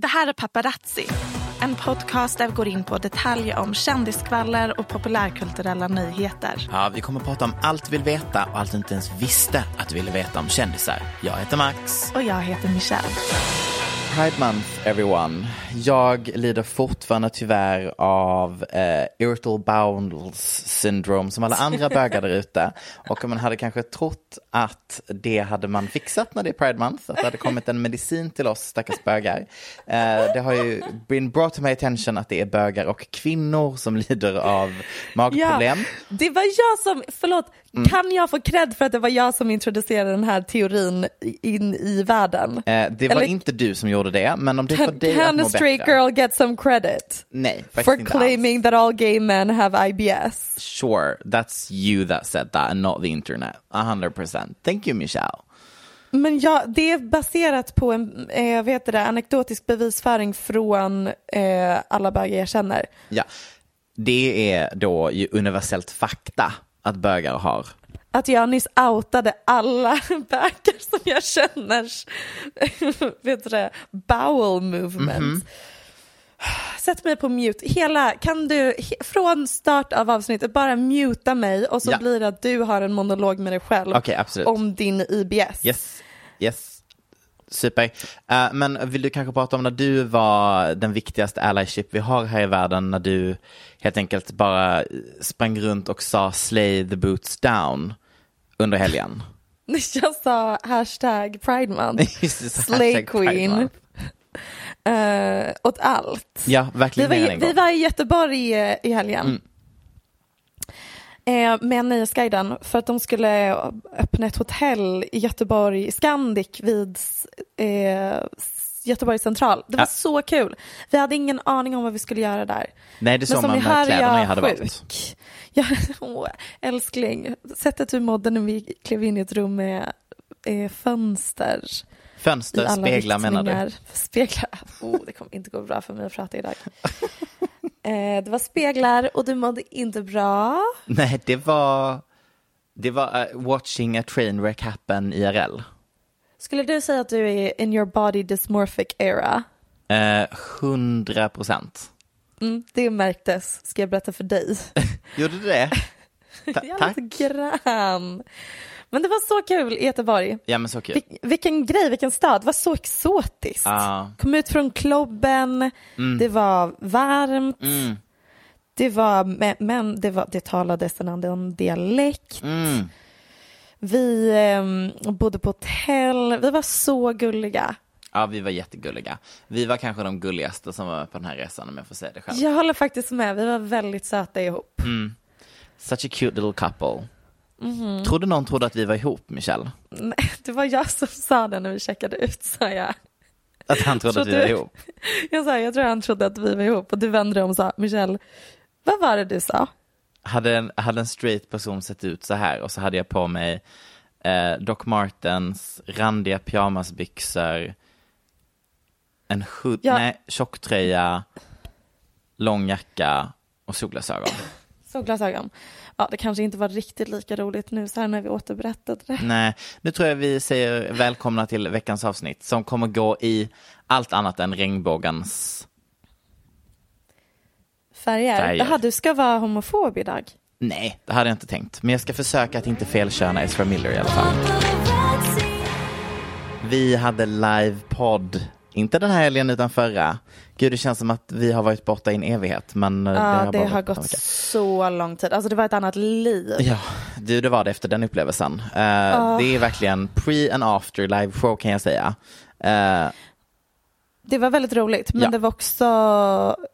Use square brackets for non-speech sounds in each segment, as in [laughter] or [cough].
Det här är Paparazzi, en podcast där vi går in på detaljer om kändiskvaller och populärkulturella nyheter. Ja, vi kommer att prata om allt du vill veta och allt du inte ens visste att du ville veta om kändisar. Jag heter Max. Och jag heter Michelle. Pride Month everyone. Jag lider fortfarande tyvärr av eh, irritable bowel syndrome som alla andra [laughs] bögar där ute. Och man hade kanske trott att det hade man fixat när det är Pride Month, att det hade kommit en medicin till oss stackars bögar. Eh, det har ju been brought to my attention att det är bögar och kvinnor som lider av magproblem. Ja, det var jag som, förlåt, kan jag få cred för att det var jag som introducerade den här teorin in i världen? Eh, det var Eller- inte du som gjorde det, men om det Can, dig can a straight bättre. girl get some credit? Nej, For claiming that all gay men have IBS. Sure, that's you that said that and not the internet. A hundred percent. Thank you, Michelle. Men ja, det är baserat på en eh, heter det, anekdotisk bevisföring från eh, alla bögar jag känner. Ja, det är då ju universellt fakta att bögar har. Att jag nyss outade alla [laughs] bögar som jag känner, [laughs] vet du det, bowel movement. Mhm. Sätt mig på mute. Hela, kan du från start av avsnittet bara muta mig och så Ja. blir det att du har en monolog med dig själv absolut. om din IBS. Yes, yes. Super. Eh, men vill du kanske prata om när du var den viktigaste allyship vi har här i världen, när du helt enkelt bara sprang runt och sa slay the boots down under helgen? [laughs] Jag sa hashtag pride month, [laughs] slay queen, Month. uh, åt allt. Ja, Vi verkligen var, mer än i, en vi var i Göteborg eh, i helgen. Mm. Eh, med Nöjesguiden för att de skulle öppna ett hotell i Göteborg, Scandic vid eh, Göteborg central. Det var Ja. så kul. Vi hade ingen aning om vad vi skulle göra där. Nej, det såg man ni med hör är kläderna jag jag hade sjuk. [laughs] Jag, åh, älskling, sättet du mådde när vi klev in i ett rum med eh, fönster. Fönster, speglar menar du? Speglar. Oh, det kommer inte gå bra för mig att prata idag. [laughs] eh, det var speglar och du mådde inte bra. [laughs] Nej, det var, det var uh, watching a train wreck happen IRL. Skulle du säga att du är in your body dysmorphic era? Eh, Hundra procent. Mm, det märktes, ska jag berätta för dig. [laughs] Gjorde du det? [laughs] Ta- Ja, tack. lite grann. Men det var så kul i Göteborg. Ja, men så kul. Vil- vilken grej, vilken stad. Det var så exotiskt. Ja. Kom ut från klubben, det var varmt. Mm. Det var, men- det, var, det talades en annan dialekt. Mm. Vi eh, bodde på hotell. Vi var så gulliga. Ja, vi var jättegulliga. Vi var kanske de gulligaste som var på den här resan om jag får säga det själv. Jag håller faktiskt med. Vi var väldigt söta ihop. Such a cute little couple. Mhm. Trodde någon trodde att vi var ihop, Michelle? Nej, Det var jag som sa det när vi checkade ut, sa jag. Att han trodde att vi var ihop? [laughs] Jag sa, jag tror han trodde att vi var ihop och du vände dig om och sa, Michelle, vad var det du sa? Hade en, hade en straight person sett ut så här och så hade jag på mig eh, Doc Martens, randiga pyjamasbyxor, en hood, Ja. nej, tjocktröja, lång jacka och solglasögon. Solglasögon. Ja, det kanske inte var riktigt lika roligt nu så här när vi återberättade det. Nej, nu tror jag vi säger välkomna till veckans avsnitt som kommer gå i allt annat än regnbågens Färger. Färger. Jaha, du ska vara homofob idag. Nej, det hade jag inte tänkt. Men jag ska försöka att inte felköna Ezra Miller i alla fall. Vi hade livepodd, inte den här helgen utan förra. Gud, det känns som att vi har varit borta i en evighet. Men eh, Ja, det har varit gått en vecka. så lång tid. Alltså det var ett annat liv. Ja, du det var det efter den upplevelsen. Eh, Det är verkligen pre and after live show kan jag säga. Eh, Det var väldigt roligt, men Ja. det var också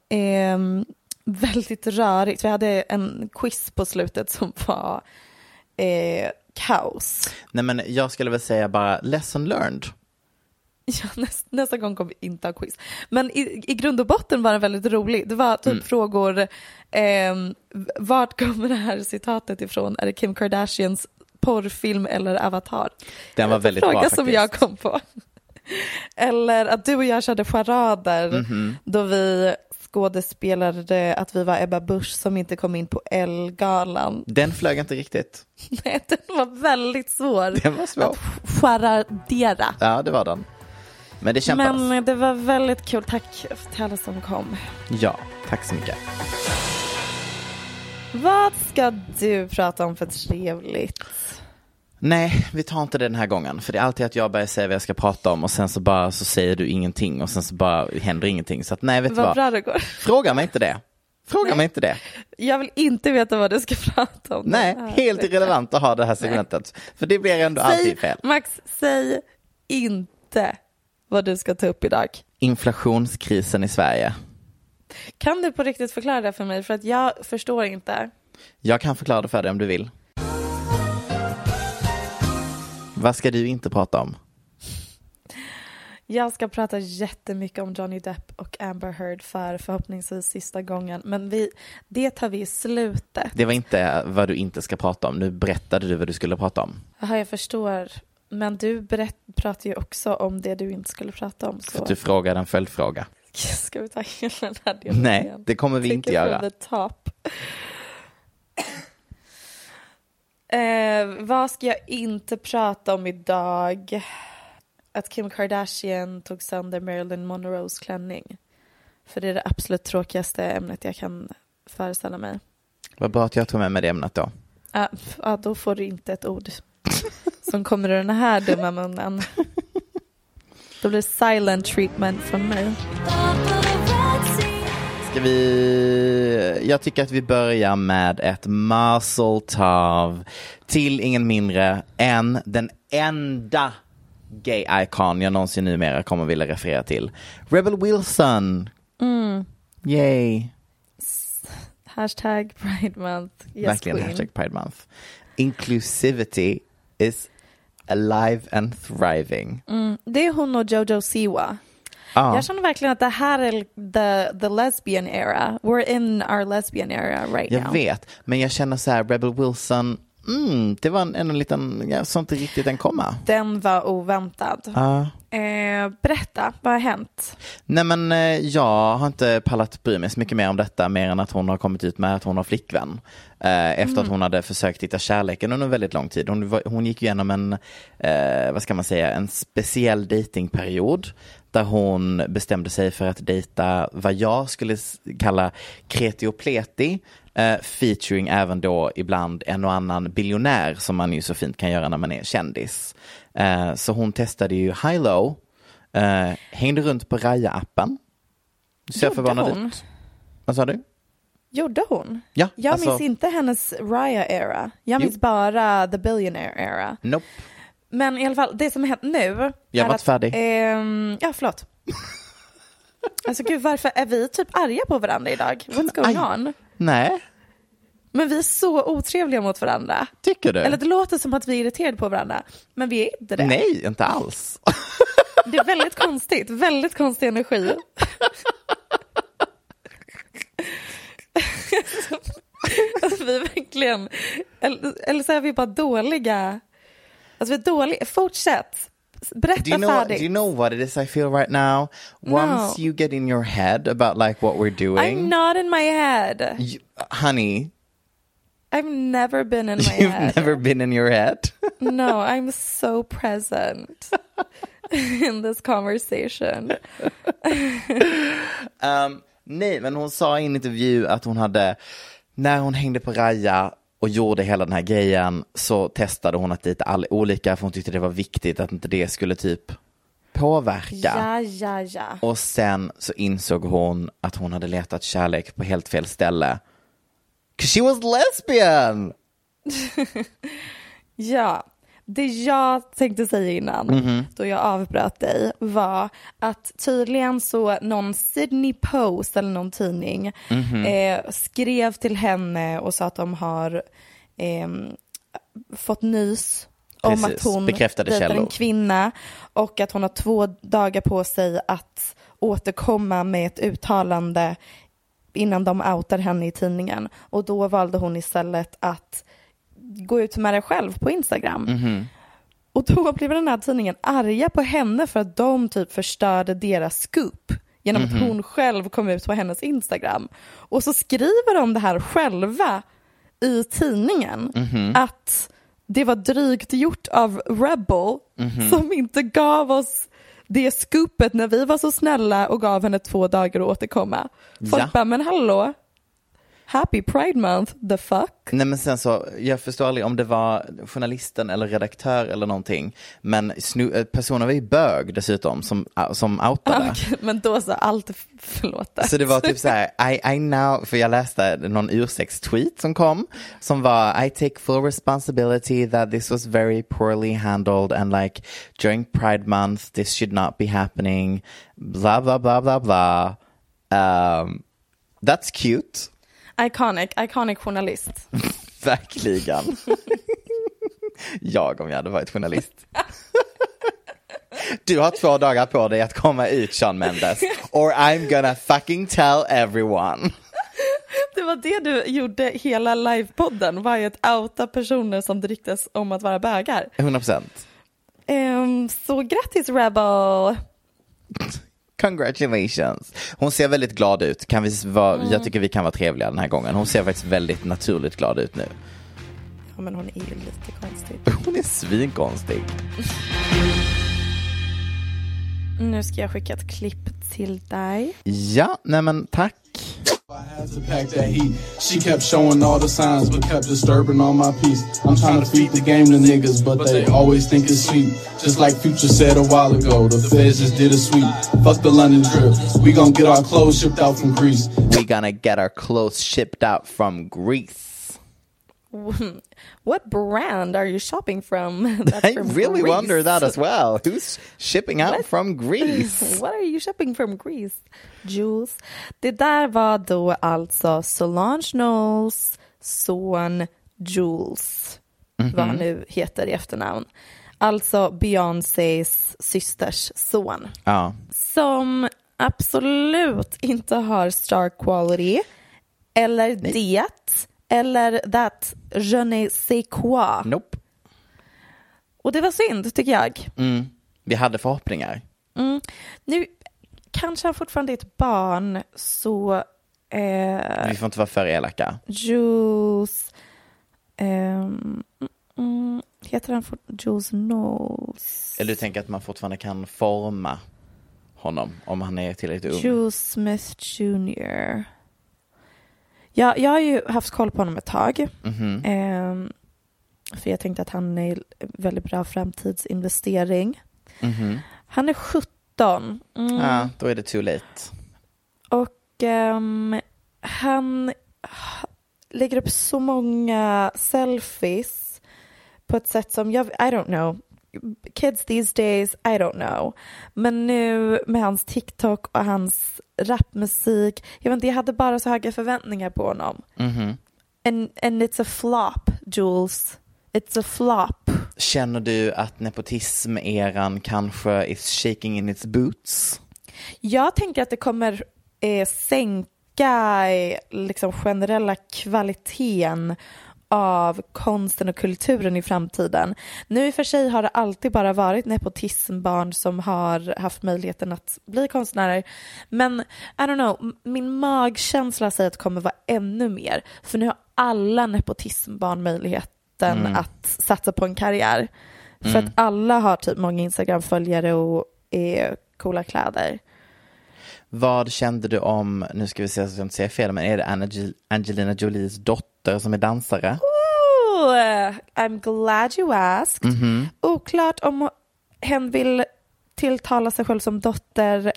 ehm, [laughs] väldigt rörigt. Vi hade en quiz på slutet som var kaos. nej men jag skulle väl säga bara lesson learned. [laughs] Ja, näst, nästa gång kommer vi inte ha quiz. Men i, i grund och botten var den väldigt rolig. Det var typ frågor, ehm, vart kommer det här citatet ifrån? Är det Kim Kardashians porrfilm eller Avatar? Den var väldigt fråga bra som faktiskt. jag kom på. [laughs] Eller att du och jag körde charader Mhm. då vi skådespelade att vi var Ebba Busch som inte kom in på L-galan. Den flög inte riktigt. [laughs] Nej, den var väldigt svår Den var svår. att charadera. Ja, det var den. Men det kämpas. Men det var väldigt kul. Tack till alla som kom. Ja, tack så mycket. Vad ska du prata om för trevligt? Nej, vi tar inte det den här gången. För det är alltid att jag börjar säga vad jag ska prata om och sen så bara så säger du ingenting och sen så bara händer ingenting. Så att nej, vet du Vad bra det går. Fråga mig inte det. Fråga mig inte det. Jag vill inte veta vad du ska prata om. Nej, helt irrelevant att ha det här segmentet. För det blir ändå alltid Säg, fel. Max, säg inte vad du ska ta upp idag. Inflationskrisen i Sverige. Kan du på riktigt förklara det för mig? För att jag förstår inte. Jag kan förklara det för dig om du vill. Vad ska du inte prata om? Jag ska prata jättemycket om Johnny Depp och Amber Heard för förhoppningsvis sista gången. Men vi, det tar vi i slutet. Det var inte vad du inte ska prata om. Nu berättade du vad du skulle prata om. Jaha, jag förstår. Men du berätt, pratar ju också om det du inte skulle prata om. För Så att du frågade en följdfråga. [laughs] ska vi ta hela den här delen Nej, igen? det kommer vi Take inte göra. the top. Eh, vad ska jag inte prata om idag? Att Kim Kardashian tog sönder Marilyn Monroes klänning. För det är det absolut tråkigaste ämnet jag kan föreställa mig. Vad bra att jag tog med mig det ämnet då. Ja, f- ja, då får du inte ett ord [laughs] som kommer ur den här dumma munnen. Då blir det silent treatment från mig. Ska vi... Jag tycker att vi börjar med ett muscle tov till ingen mindre än den enda gay icon jag någonsin numera kommer vilja referera till. Rebel Wilson. Yay. Hashtag Pride Month. Yes, Verkligen queen. hashtag Pride Month. Inclusivity is alive and thriving. Mm, det är hon och Jojo Siwa. Ja. Jag känner verkligen att det här är the, the lesbian era. We're in our lesbian era right Jag now. vet, men jag känner så här, Rebel Wilson, mm, det var en, en liten, jag såg inte riktigt den komma. Den var oväntad. Ja. Eh, berätta, vad har hänt? Nej men eh, jag har inte pallat bry mig så mycket mer om detta mer än att hon har kommit ut med att hon har flickvän. Eh, efter att hon hade försökt hitta kärleken under väldigt lång tid. Hon, var- hon gick igenom en, eh, vad ska man säga, en speciell datingperiod där hon bestämde sig för att dejta vad jag skulle kalla kreti och pleti. Eh, featuring även då ibland en och annan biljonär som man ju så fint kan göra när man är kändis. Eh, så hon testade ju high low, eh, hängde runt på ser Gjorde förvånad hon? ut. Vad sa du? Gjorde hon? Ja, Jag alltså- minns inte hennes Raya-era. Jag minns Jo. bara the billionaire-era. Nope. Men i alla fall, det som har hänt nu... Jag är var att, färdig. ehm, ja, förlåt. [laughs] alltså gud, varför är vi typ arga på varandra idag? What's going Aj. on? Nej, Men vi är så otrevliga mot varandra. tycker du? Eller det låter som att vi är irriterade på varandra, men vi är inte det. Nej, inte alls. [laughs] Det är väldigt konstigt, väldigt konstig energi. alltså, vi är verkligen, eller, eller så är vi bara dåliga. Alltså vi är dåliga. Fortsätt. Berätta Do you, know what, do you know what it is I feel right now? Once you get in your head about like what we're doing, I'm not in my head. you, honey, I've never been in my [laughs] you've head. never been in your head. [laughs] No, I'm so present [laughs] in this conversation. Um, nej, men hon sa i en intervju att hon hade, när hon hängde på Raja och gjorde hela den här grejen så testade hon att dejta alla olika för hon tyckte det var viktigt att inte det skulle typ påverka. Ja, ja, ja. Och sen så insåg hon att hon hade letat kärlek på helt fel ställe. 'Cause she was lesbian! [laughs] Ja, det jag tänkte säga innan, Mhm. då jag avbröt dig, var att tydligen så någon Sydney Post eller någon tidning Mhm. eh, skrev till henne och sa att de har ehm, fått nys om Precis, att hon dejtar en kvinna och att hon har två dagar på sig att återkomma med ett uttalande innan de outar henne i tidningen. Och då valde hon istället att gå ut med det själv på Instagram. Mhm. Och då blev den här tidningen arga på henne för att de typ förstörde deras scoop genom Mhm. att hon själv kom ut på hennes Instagram. Och så skriver de det här själva i tidningen Mhm. att det var drygt gjort av Rebel Mhm. som inte gav oss det scoopet när vi var så snälla och gav henne två dagar att återkomma. Folk Ja. bara, men hallå, happy pride month, the fuck? Nej men sen så, jag förstår aldrig om det var journalisten eller redaktör eller någonting. Men snu, eh, personen var ju bög dessutom som, uh, som outade. Okej, men då så, allt förlåtet. Så det var typ så här, I, I now, för jag läste någon ursäktstweet som kom, som var I take full responsibility that this was very poorly handled and like during Pride month this should not be happening, bla bla bla bla bla. Um, that's cute, Iconic, iconic journalist. [laughs] verkligen. [laughs] jag om jag hade varit journalist. Du har två dagar på dig att komma ut Sean Mendes, or I'm gonna fucking tell everyone. Det var det du gjorde hela livepodden, var ju att outa personer som det ryktas om att vara bögar. 100 procent. Ehm, så grattis Rebel! Congratulations. Hon ser väldigt glad ut. Kan vi vara, Jag tycker vi kan vara trevliga den här gången. Hon ser faktiskt väldigt naturligt glad ut nu. Ja men hon är ju lite konstig. [laughs] Hon är svinkonstig. Nu ska jag skicka ett klipp till dig. Ja, nej men tack. I had to pack that heat. She kept showing all the signs, but kept disturbing all my peace. I'm trying to feed the game to niggas, but they always think it's sweet. Just like Future said a while ago, the feds just did a sweep. Fuck the London trip. We gon' get our clothes shipped out from Greece. We gonna get our clothes shipped out from Greece. [laughs] What brand are you shopping from? [laughs] I from really Greece. wonder that as well. [laughs] Who's shipping out from Greece? [laughs] What are you shipping from Greece? Jules. Det där var då alltså Solange Knowles son Jules, vad han nu heter i efternamn. Alltså Beyoncés systers son. Ja, Som absolut inte har star quality, eller det, eller that je ne sais quoi. nope. Och det var synd, tycker jag. Mm. Vi hade förhoppningar. Mm. Nu kanske han fortfarande är ett barn, så eh, Vi får inte vara för elaka. Jules... ehm, mm, heter han fort, Jules Knowles? Eller du tänker att man fortfarande kan forma honom om han är tillräckligt ung? Jules Smith Jr. Ja, jag har ju haft koll på honom ett tag. Mhm. Ehm, för jag tänkte att han är en väldigt bra framtidsinvestering. Mhm. Han är 17. Mm. Ja, då är det too late. Och ehm, han lägger upp så många selfies på ett sätt som jag, I don't know. Kids these days, I don't know. Men nu med hans TikTok och hans rapmusik, jag vet inte, jag hade bara så höga förväntningar på honom. Mhm. And, and it's a flop, Jules. It's a flop. Känner du att nepotism-eran kanske is shaking in its boots? Jag tänker att det kommer eh, sänka eh, liksom generella kvaliteten av konsten och kulturen i framtiden. Nu i och för sig har det alltid bara varit nepotismbarn som har haft möjligheten att bli konstnärer. Men I don't know, min magkänsla säger att det kommer vara ännu mer. För nu har alla nepotismbarn möjligheten Mm. att satsa på en karriär. För att alla har typ många Instagram-följare och är coola kläder. Vad kände du om, nu ska vi se så jag inte säger fel, men är det Ange- Angelina Jolies dotter som är dansare? Oh, I'm glad you asked. Oklart om hen vill tilltala sig själv som dotter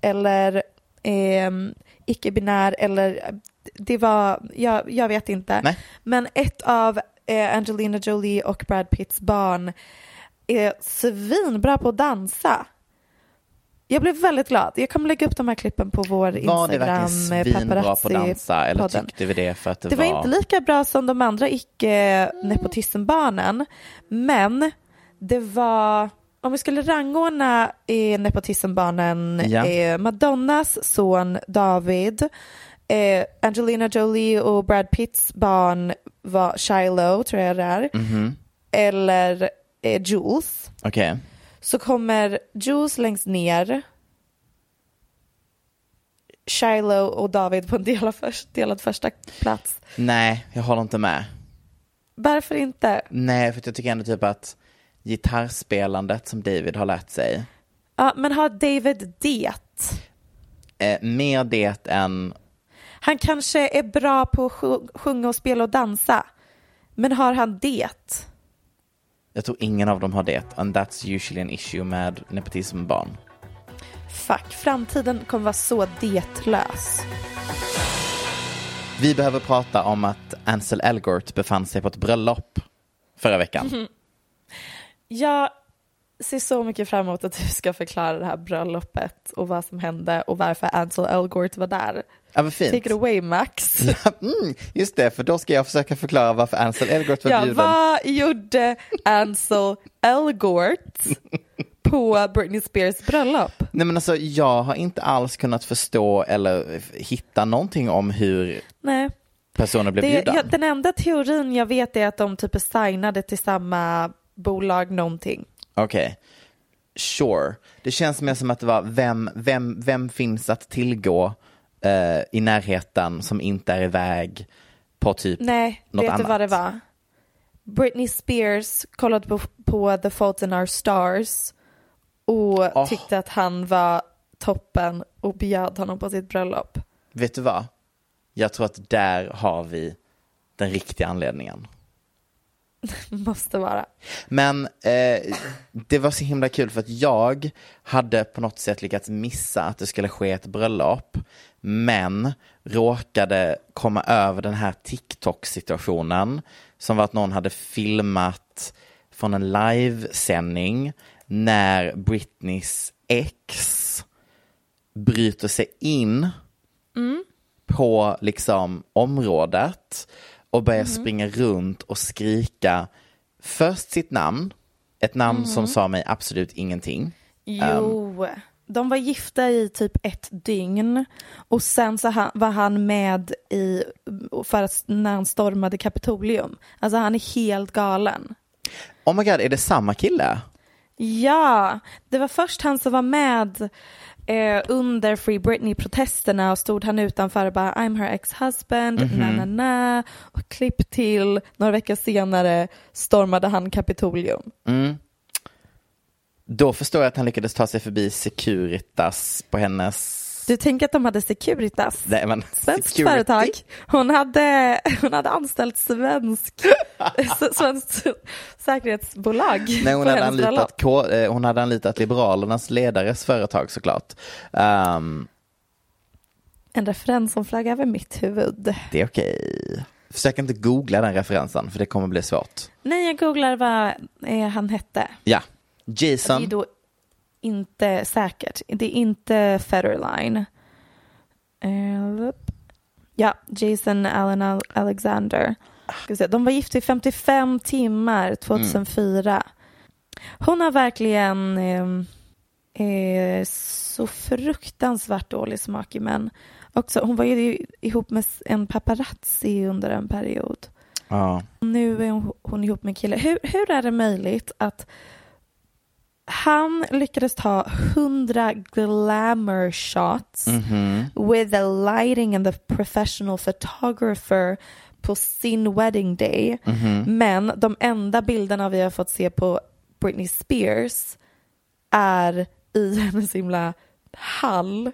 eller ehm, icke-binär eller det var, jag, jag vet inte. Nej. Men ett av eh, Angelina Jolie och Brad Pitts barn är svinbra på att dansa. Jag blev väldigt glad. Jag kommer lägga upp de här klippen på vår Var det Instagram. verkligen svinbra på att dansa eller podden. tyckte vi det för att det, Det var inte lika bra som de andra icke-nepotismbarnen, men det var, om vi skulle rangordna eh, nepotismbarnen, Ja. eh, Madonnas son David, eh, Angelina Jolie och Brad Pitts barn var Shiloh, tror jag det är, Mhm. eller eh, Jules. Okej. Så kommer Jules längst ner, Shiloh och David på en delad, först, delad första plats. Nej, jag håller inte med. Varför inte? Nej, för jag tycker ändå typ att gitarrspelandet som David har lärt sig, Ja, men har David det? eh, mer det än, Han kanske är bra på att sj- sjunga och spela och dansa. Men har han det? Jag tror ingen av dem har det, and that's usually an issue med nepotismbarn. Fuck, framtiden kommer vara så detlös. Vi behöver prata om att Ansel Elgort befann sig på ett bröllop förra veckan. Mhm. [laughs] Jag ser så mycket fram emot att du ska förklara det här bröllopet och vad som hände och varför Ansel Elgort var där. Ja, vad fint. Take it away Max. [laughs] mm, just det, för då ska jag försöka förklara varför Ansel Elgort var Ja, bjuden. vad gjorde Ansel Elgort på Britney Spears bröllop? Nej men alltså jag har inte alls kunnat förstå eller hitta någonting om hur Nej. personen blev Det, bjuden. ja, den enda teorin jag vet är att de typ är signade till samma bolag någonting. Okej. Sure. Det känns mer som att det var vem, vem, vem finns att tillgå eh, i närheten som inte är iväg på typ Nej, något vet annat. du vad det var? Britney Spears kollade på, på The Fault in Our Stars och Åh. tyckte att han var toppen och bjöd honom på sitt bröllop. Vet du vad? Jag tror att där har vi den riktiga anledningen. [laughs] Måste vara. Men eh, det var så himla kul för att jag hade på något sätt lyckats missa att det skulle ske ett bröllop. Men råkade komma över den här TikTok-situationen som var att någon hade filmat från en livesändning när Britneys ex bryter sig in på liksom området och börjar springa runt och skrika först sitt namn, ett namn som sa mig absolut ingenting. Jo, de var gifta i typ ett dygn och sen så han, var han med i, för att, när han stormade Kapitolium. Alltså han är helt galen. Oh my god, är det samma kille? Ja, det var först han som var med eh, under Free Britney-protesterna och stod han utanför och bara I'm her ex-husband, na na na och klipp till några veckor senare stormade han Kapitolium. Då förstår jag att han lyckades ta sig förbi Securitas på hennes... Du tänker att de hade Securitas? Nej, men, Svenskt security. företag. Hon hade, hon hade anställt svensk, [laughs] svenskt säkerhetsbolag Nej, hon hade, anlitat, K- eh, hon hade anlitat Liberalernas ledares företag såklart. Um, En referens som flög över mitt huvud. det är okej. Försök inte googla den referensen för det kommer bli svårt. Nej, jag googlar vad eh, han hette. Ja, Det är Jason. då inte säkert. Det är inte Federline. Eh, ja, Jason Allen Al- Alexander. De var gifta i 55 timmar 2004. Hon har verkligen eh, eh, så fruktansvärt dålig smak i män. Också, hon var ju ihop med en paparazzi under en period. Ja. Nu är hon, hon ihop med en kille. Hur, hur är det möjligt att han lyckades ta 100 glamour shots with the lighting and the professional photographer på sin wedding day. Men de enda bilderna vi har fått se på Britney Spears är i [laughs] hennes himla hall.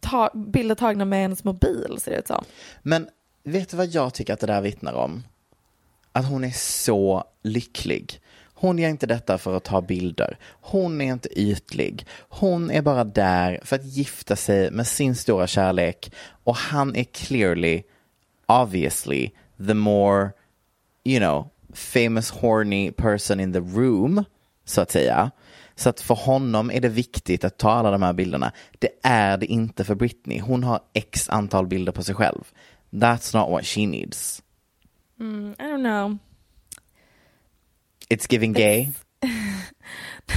Ta, bilder tagna med hennes mobil ser det ut som. Men vet du vad jag tycker att det där vittnar om? Att hon är så lycklig. Hon gör inte detta för att ta bilder. Hon är inte ytlig. Hon är bara där för att gifta sig med sin stora kärlek. Och han är clearly, obviously, the more, you know, famous horny person in the room, så att säga. Så att för honom är det viktigt att ta alla de här bilderna. Det är det inte för Britney. Hon har x antal bilder på sig själv. That's not what she needs. Mm, I don't know. It's giving gay.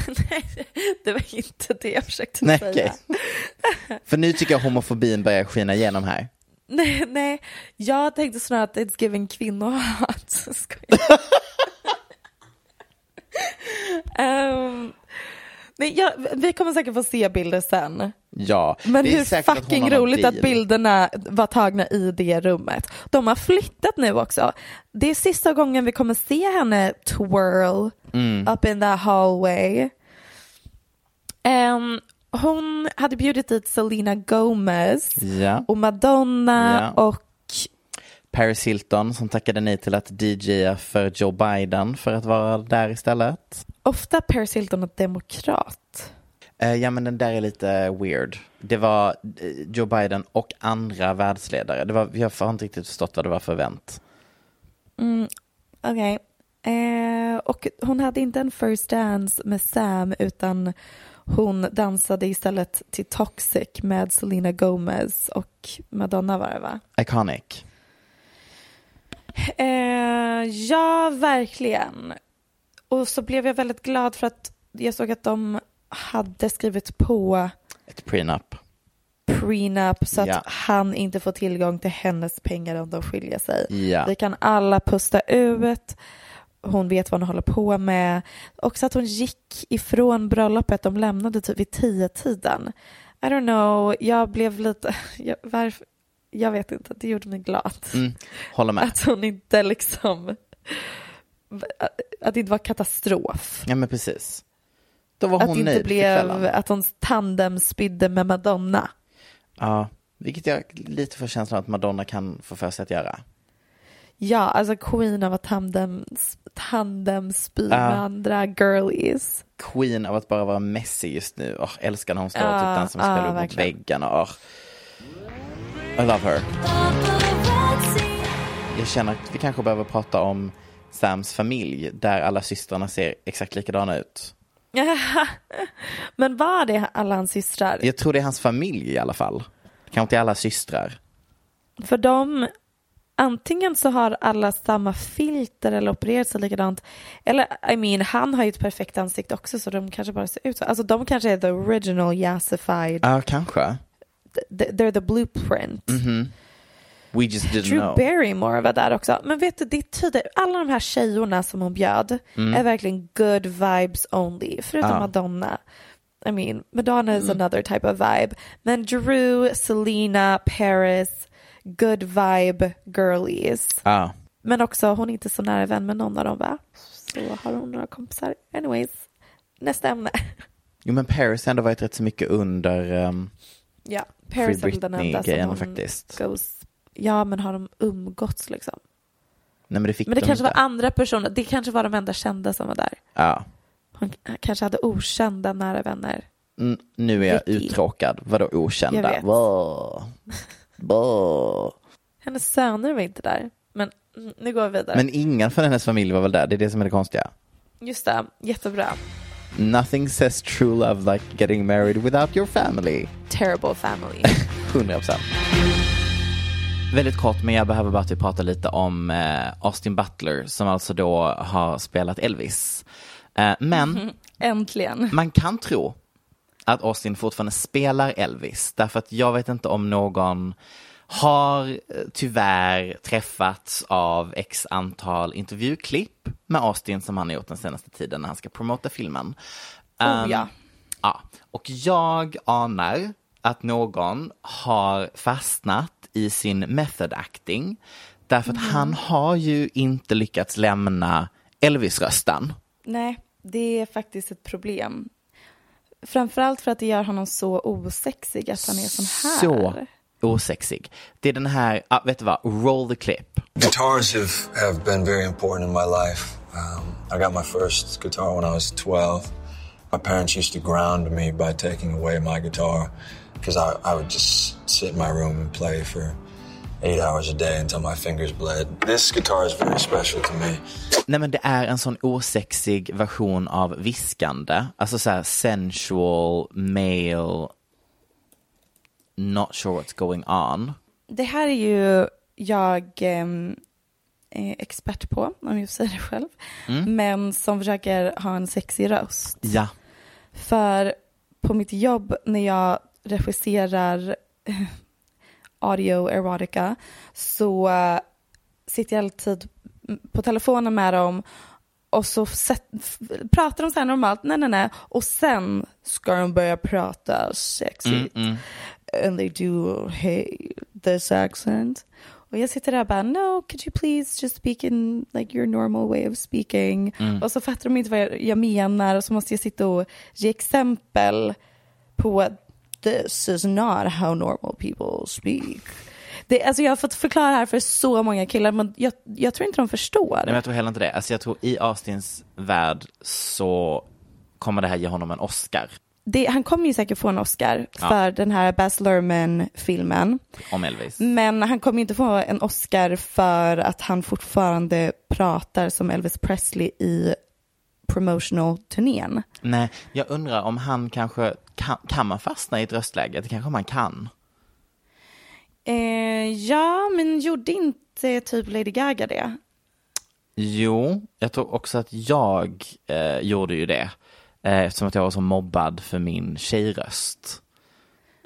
Nej, [laughs] det var inte det jag försökte Nej, säga. okej. För nu tycker jag homofobin börjar skina igenom här. Nej, nej, jag tänkte snarare att it's giving kvinnohat. [laughs] Um, [laughs] nej, jag, vi kommer säkert få se bilder sen. Ja, Men är hur fucking roligt att bilderna var tagna i det rummet. De har flyttat nu också. Det är sista gången vi kommer se henne twirl Mm. up in that hallway. Em, hon hade bjudit dit Selena Gomez Ja. och Madonna Ja. och Paris Hilton som tackade nej till att DJa för Joe Biden för att vara där istället. ofta Paris Hilton och demokrat. Eh, ja men den där är lite weird. Det var eh, Joe Biden och andra världsledare. Det var, jag har inte riktigt förstått vad det var för event. Okej. Eh, och hon hade inte en first dance med Sam utan hon dansade istället till Toxic med Selena Gomez och Madonna var det va? Iconic. Eh, ja, verkligen. Och så blev jag väldigt glad för att jag såg att de hade skrivit på Ett prenup. prenup så att Ja. han inte får tillgång till hennes pengar om de skiljer sig. Ja. Vi kan alla pusta ut. Hon vet vad hon håller på med. Också att hon gick ifrån bröllopet. De lämnade typ vid tio tiden. I don't know, jag blev lite... [laughs] Jag, varför, jag vet inte, det gjorde mig glad. Mm, håller med. [laughs] Att hon inte liksom... [laughs] Att det inte var katastrof. Ja men precis. Då var Att hon det inte nöjd blev att hon tandemspydde med Madonna. Ja, vilket jag lite får känslan att Madonna kan få för sig att göra. Ja, alltså queen av att tandem, tandemspy Ja. med andra girlies. Queen av att bara vara messy just nu. Oh, älskar när hon står och Ja, typ dansar med spelare mot väggarna. Oh. I love her. Jag känner att vi kanske behöver prata om Sams familj där alla systrarna ser exakt likadana ut. [laughs] Men var det alla hans systrar? Jag tror det är hans familj i alla fall. Kanske inte alla systrar. För de, antingen så har alla samma filter eller opererat sig likadant. Eller I mean, han har ju ett perfekt ansikte också så de kanske bara ser ut så. Alltså de kanske är the original yassified. Ja, kanske. Th- They're the blueprint. We just didn't Drew know. Barrymore var där också. Men vet du, det tyder, alla de här tjejerna som hon bjöd är verkligen good vibes only. Förutom Ja. Madonna. I mean, Madonna is another type of vibe. Men Drew, Selena, Paris, good vibe girlies. Ja. Men också, hon är inte så nära vän med någon av dem va? Så har hon några kompisar. Anyways, nästa ämne. Jo men Paris har ändå varit rätt så mycket under um, Ja, Free Paris som Britney-grejen faktiskt. goes. Ja, men har de umgåtts liksom? Nej men det Men det de kanske inte. var andra personer. Det kanske var de enda kända som var där. Ja. Hon kanske hade okända nära vänner. Mm, nu är jag Vicky. uttråkad. Vadå okända? Vad? [laughs] Vad? Hennes söner var inte där. Men nu går vi vidare. Men ingen från hennes familj var väl där? Det är det som är det konstiga. Just det, jättebra. Nothing says true love like getting married without your family. Terrible family. [laughs] 100 procent. Väldigt kort, men jag behöver bara typ prata lite om eh, Austin Butler som alltså då har spelat Elvis. Eh, men [laughs] Äntligen. man kan tro att Austin fortfarande spelar Elvis, därför att jag vet inte om någon har eh, tyvärr träffats av x antal intervjuklipp med Austin som han har gjort den senaste tiden när han ska promota filmen. Oh, Um, ja. Ja, och jag anar att någon har fastnat i sin method acting därför att han har ju inte lyckats lämna Elvis-rösten. Nej, det är faktiskt ett problem. Framförallt för att det gör honom så osexig att han är sån här. Så osexig. Det är den här, ah, vet du vad, roll the clip. Guitars have, have been very important in my life. Um, I got my first guitar when I was 12. My parents used to ground me by taking away my guitar because I, I would just sit in my room and play for eight hours a day until my fingers bled. This guitar is very special to me. Nej men det är en sån osexig version av viskande, alltså så här sensual, male, not sure what's going on. Det här är ju jag eh, expert på, om jag säger det själv. Mm. Men som försöker ha en sexig röst. Ja, För på mitt jobb när jag regisserar [laughs] audio erotica så eh, sitter jag alltid på telefonen med dem och så set, pratar de så här normalt, nej nej nej, och sen ska de börja prata sexigt. And they do, hey, this accent. Och jag sitter där och bara, no, could you please just speak in like your normal way of speaking. Och så fattar de inte vad jag, jag menar och så måste jag sitta och ge exempel på this is not how normal people speak. Det, alltså jag har fått förklara det här för så många killar men jag, jag tror inte de förstår. Nej, men jag tror heller inte det. Alltså jag tror i Austins värld så kommer det här ge honom en Oscar Det, han kommer ju säkert få en Oscar Ja. för den här Baz Luhrmann-filmen. om Elvis. Men han kommer inte få en Oscar för att han fortfarande pratar som Elvis Presley i promotional-turnén. Nej, jag undrar om han kanske, kan, kan man fastna i ett röstläge? Det kanske man kan. Eh, ja, men gjorde inte typ Lady Gaga det? Jo, jag tror också att jag eh, gjorde ju det. Eh, eftersom att jag var så mobbad för min tjejröst.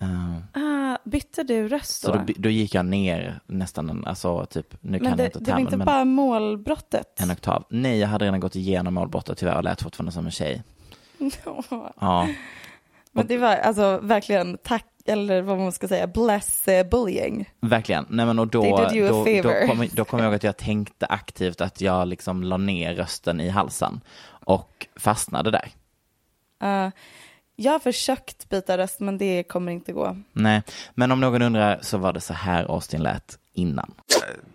Eh, Ah, bytte du röst så då? då, då gick jag ner nästan en, alltså typ, nu kan men jag det, inte det var termen, inte men bara målbrottet? en oktav. Nej, jag hade redan gått igenom målbrottet tyvärr och lät fortfarande som en tjej. [laughs] Ja, men det var alltså verkligen tack, eller vad man ska säga, bless eh, bullying. verkligen. Nej men och då, då, då, kom, då kom jag ihåg att jag tänkte aktivt att jag liksom la ner rösten i halsen och fastnade där. Uh, jag har försökt byta röst men det kommer inte gå. Nej, men om någon undrar så var det så här Austin lät innan.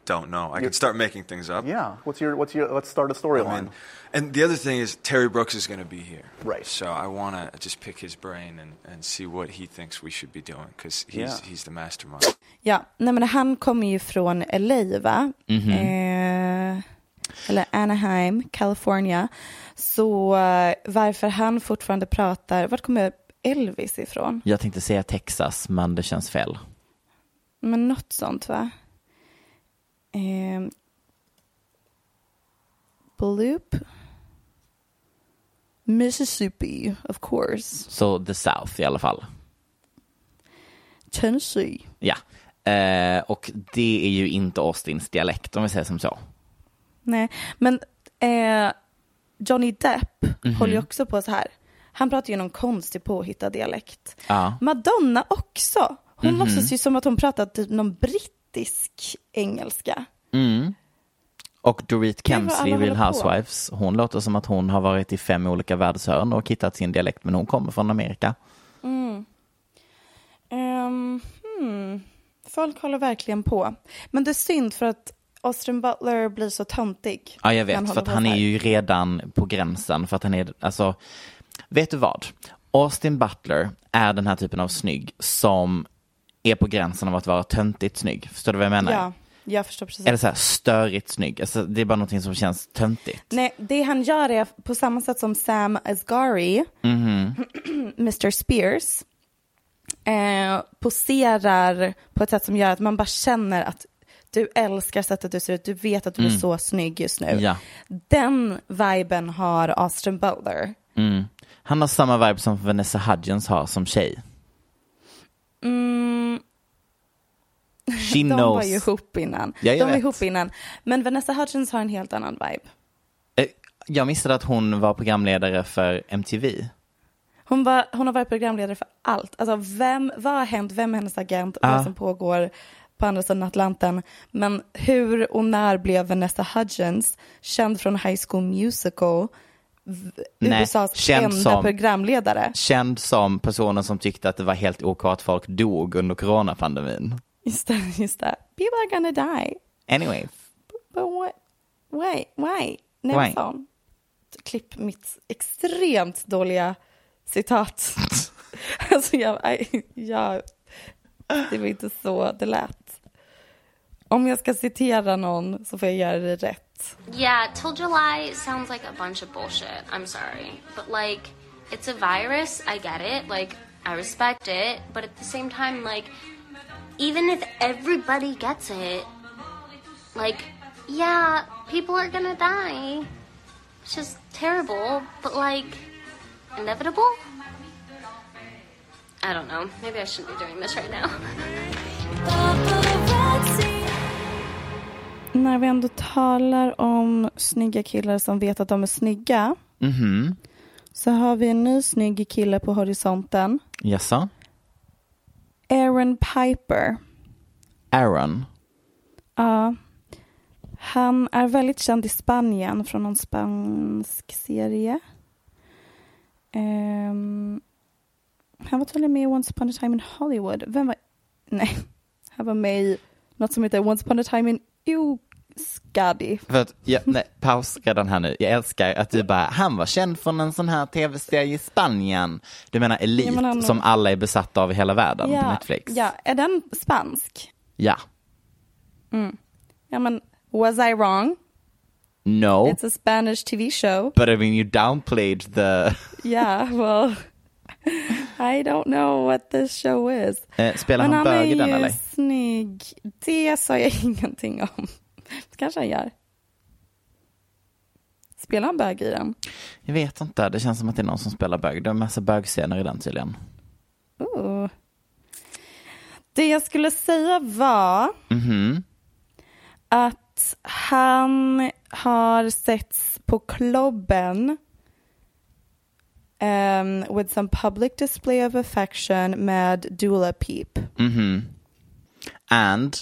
don't know. I could start making things up. Yeah. What's your what's your let's start a I storyline. mean, and the other thing is Terry Brooks is going to be here. Right. So I want to just pick his brain and, and see what he thinks we should be doing because he's, Yeah. he's the mastermind. Ja, nej men han kommer ju från LA va? Mhm. Eh, eller Anaheim, California. Så eh, varför han fortfarande pratar, vart kommer Elvis ifrån? Jag tänkte säga Texas, men det känns fel. Men något sånt va? Eh, Bloop? Mississippi, of course. Så the South i alla fall. Tennessee. Ja. Eh, och det är ju inte Austins dialekt om vi säger som så. Nej, men eh, Johnny Depp Mhm. håller ju också på så här. Han pratar ju någon konstig påhittad dialekt. Ja. Madonna också. Hon Mhm. låtsas ju som att hon pratar typ någon brittisk engelska. Mm. Och Dorit Kemsley, alla Real. Housewives, hon låter som att hon har varit i fem olika världshörn och hittat sin dialekt, men hon kommer från Amerika. Ehm, hmm. Folk håller verkligen på. Men det är synd för att Austin Butler blir så töntig. Ja, jag vet, för att han är ju redan på gränsen, för att han är, alltså, vet du vad? Austin Butler är den här typen av snygg som är på gränsen av att vara töntigt snygg. Förstår du vad jag menar? Ja, jag förstår precis. Eller så här störigt snygg. Alltså, det är bara någonting som känns töntigt. Nej, det han gör är på samma sätt som Sam Asghari, Mhm. [clears throat] Mr Spears, eh, poserar på ett sätt som gör att man bara känner att du älskar sättet du ser ut, du vet att du är så snygg just nu. Mm. Ja. Den viben har Austin Butler. Mm. Han har samma vibe som Vanessa Hudgens har som tjej. Mm, She [laughs] De knows. var ju ihop innan. Ja, De var vet. ihop innan. Men Vanessa Hudgens har en helt annan vibe. Eh, Jag missade att hon var programledare för MTV. Hon, var, hon har varit programledare för allt. Alltså vem, vad har hänt, vem är hennes agent, Ah. vad som pågår på andra sidan Atlanten. Men hur och när blev Vanessa Hudgens känd från High School Musical, Nej, USAs känd enda som- programledare? Känd som personen som tyckte att det var helt OK att folk dog under coronapandemin. Just det, just det. People are gonna die. Anyway, But what? Why? Why? Nej, Why? Klipp mitt extremt dåliga citat. [laughs] alltså jag, jag, det var inte så det lät. Om jag ska citera någon så får jag göra det rätt. Yeah, till July sounds like a bunch of bullshit. I'm sorry. But like, it's a virus. I get it. Like, I respect it. But at the same time, like, even if everybody gets it, like, yeah, people are gonna die. It's just terrible. But like, inevitable? I don't know. Maybe I shouldn't be doing this right now. [laughs] När vi ändå talar om snygga killar som vet att de är snygga mhm, så har vi en ny snygg kille på horisonten. jaså? Aaron Piper. Aaron? Ja. Han är väldigt känd i Spanien från någon spansk serie. Ehm, han var tydligen med i Once upon a time in Hollywood. Vem var... Nej, han var med i något som heter Once upon a time in Euskadi. För att, ja, nej, paus redan här nu. Jag älskar att du bara, han var känd från en sån här tv-serie i Spanien. Du menar Elite, Ja, men han- som alla är besatta av i hela världen på Ja, Netflix? ja, är den spansk? Ja. Mm. Ja, men was I wrong? No, It's a Spanish TV show. but I mean you downplayed the... Yeah, well, I don't know what this show is. Eh, spelar Men han han är bög i den ju eller? snygg. Det sa jag [laughs] ingenting om. Det kanske han gör. Spelar han bög i den? Jag vet inte, det känns som att det är någon som spelar bög. Det är en massa bögscener i den tydligen. Ooh. Det jag skulle säga var Mhm. att han har setts på klubben um, with some public display of affection med Dula Peep. Mhm. And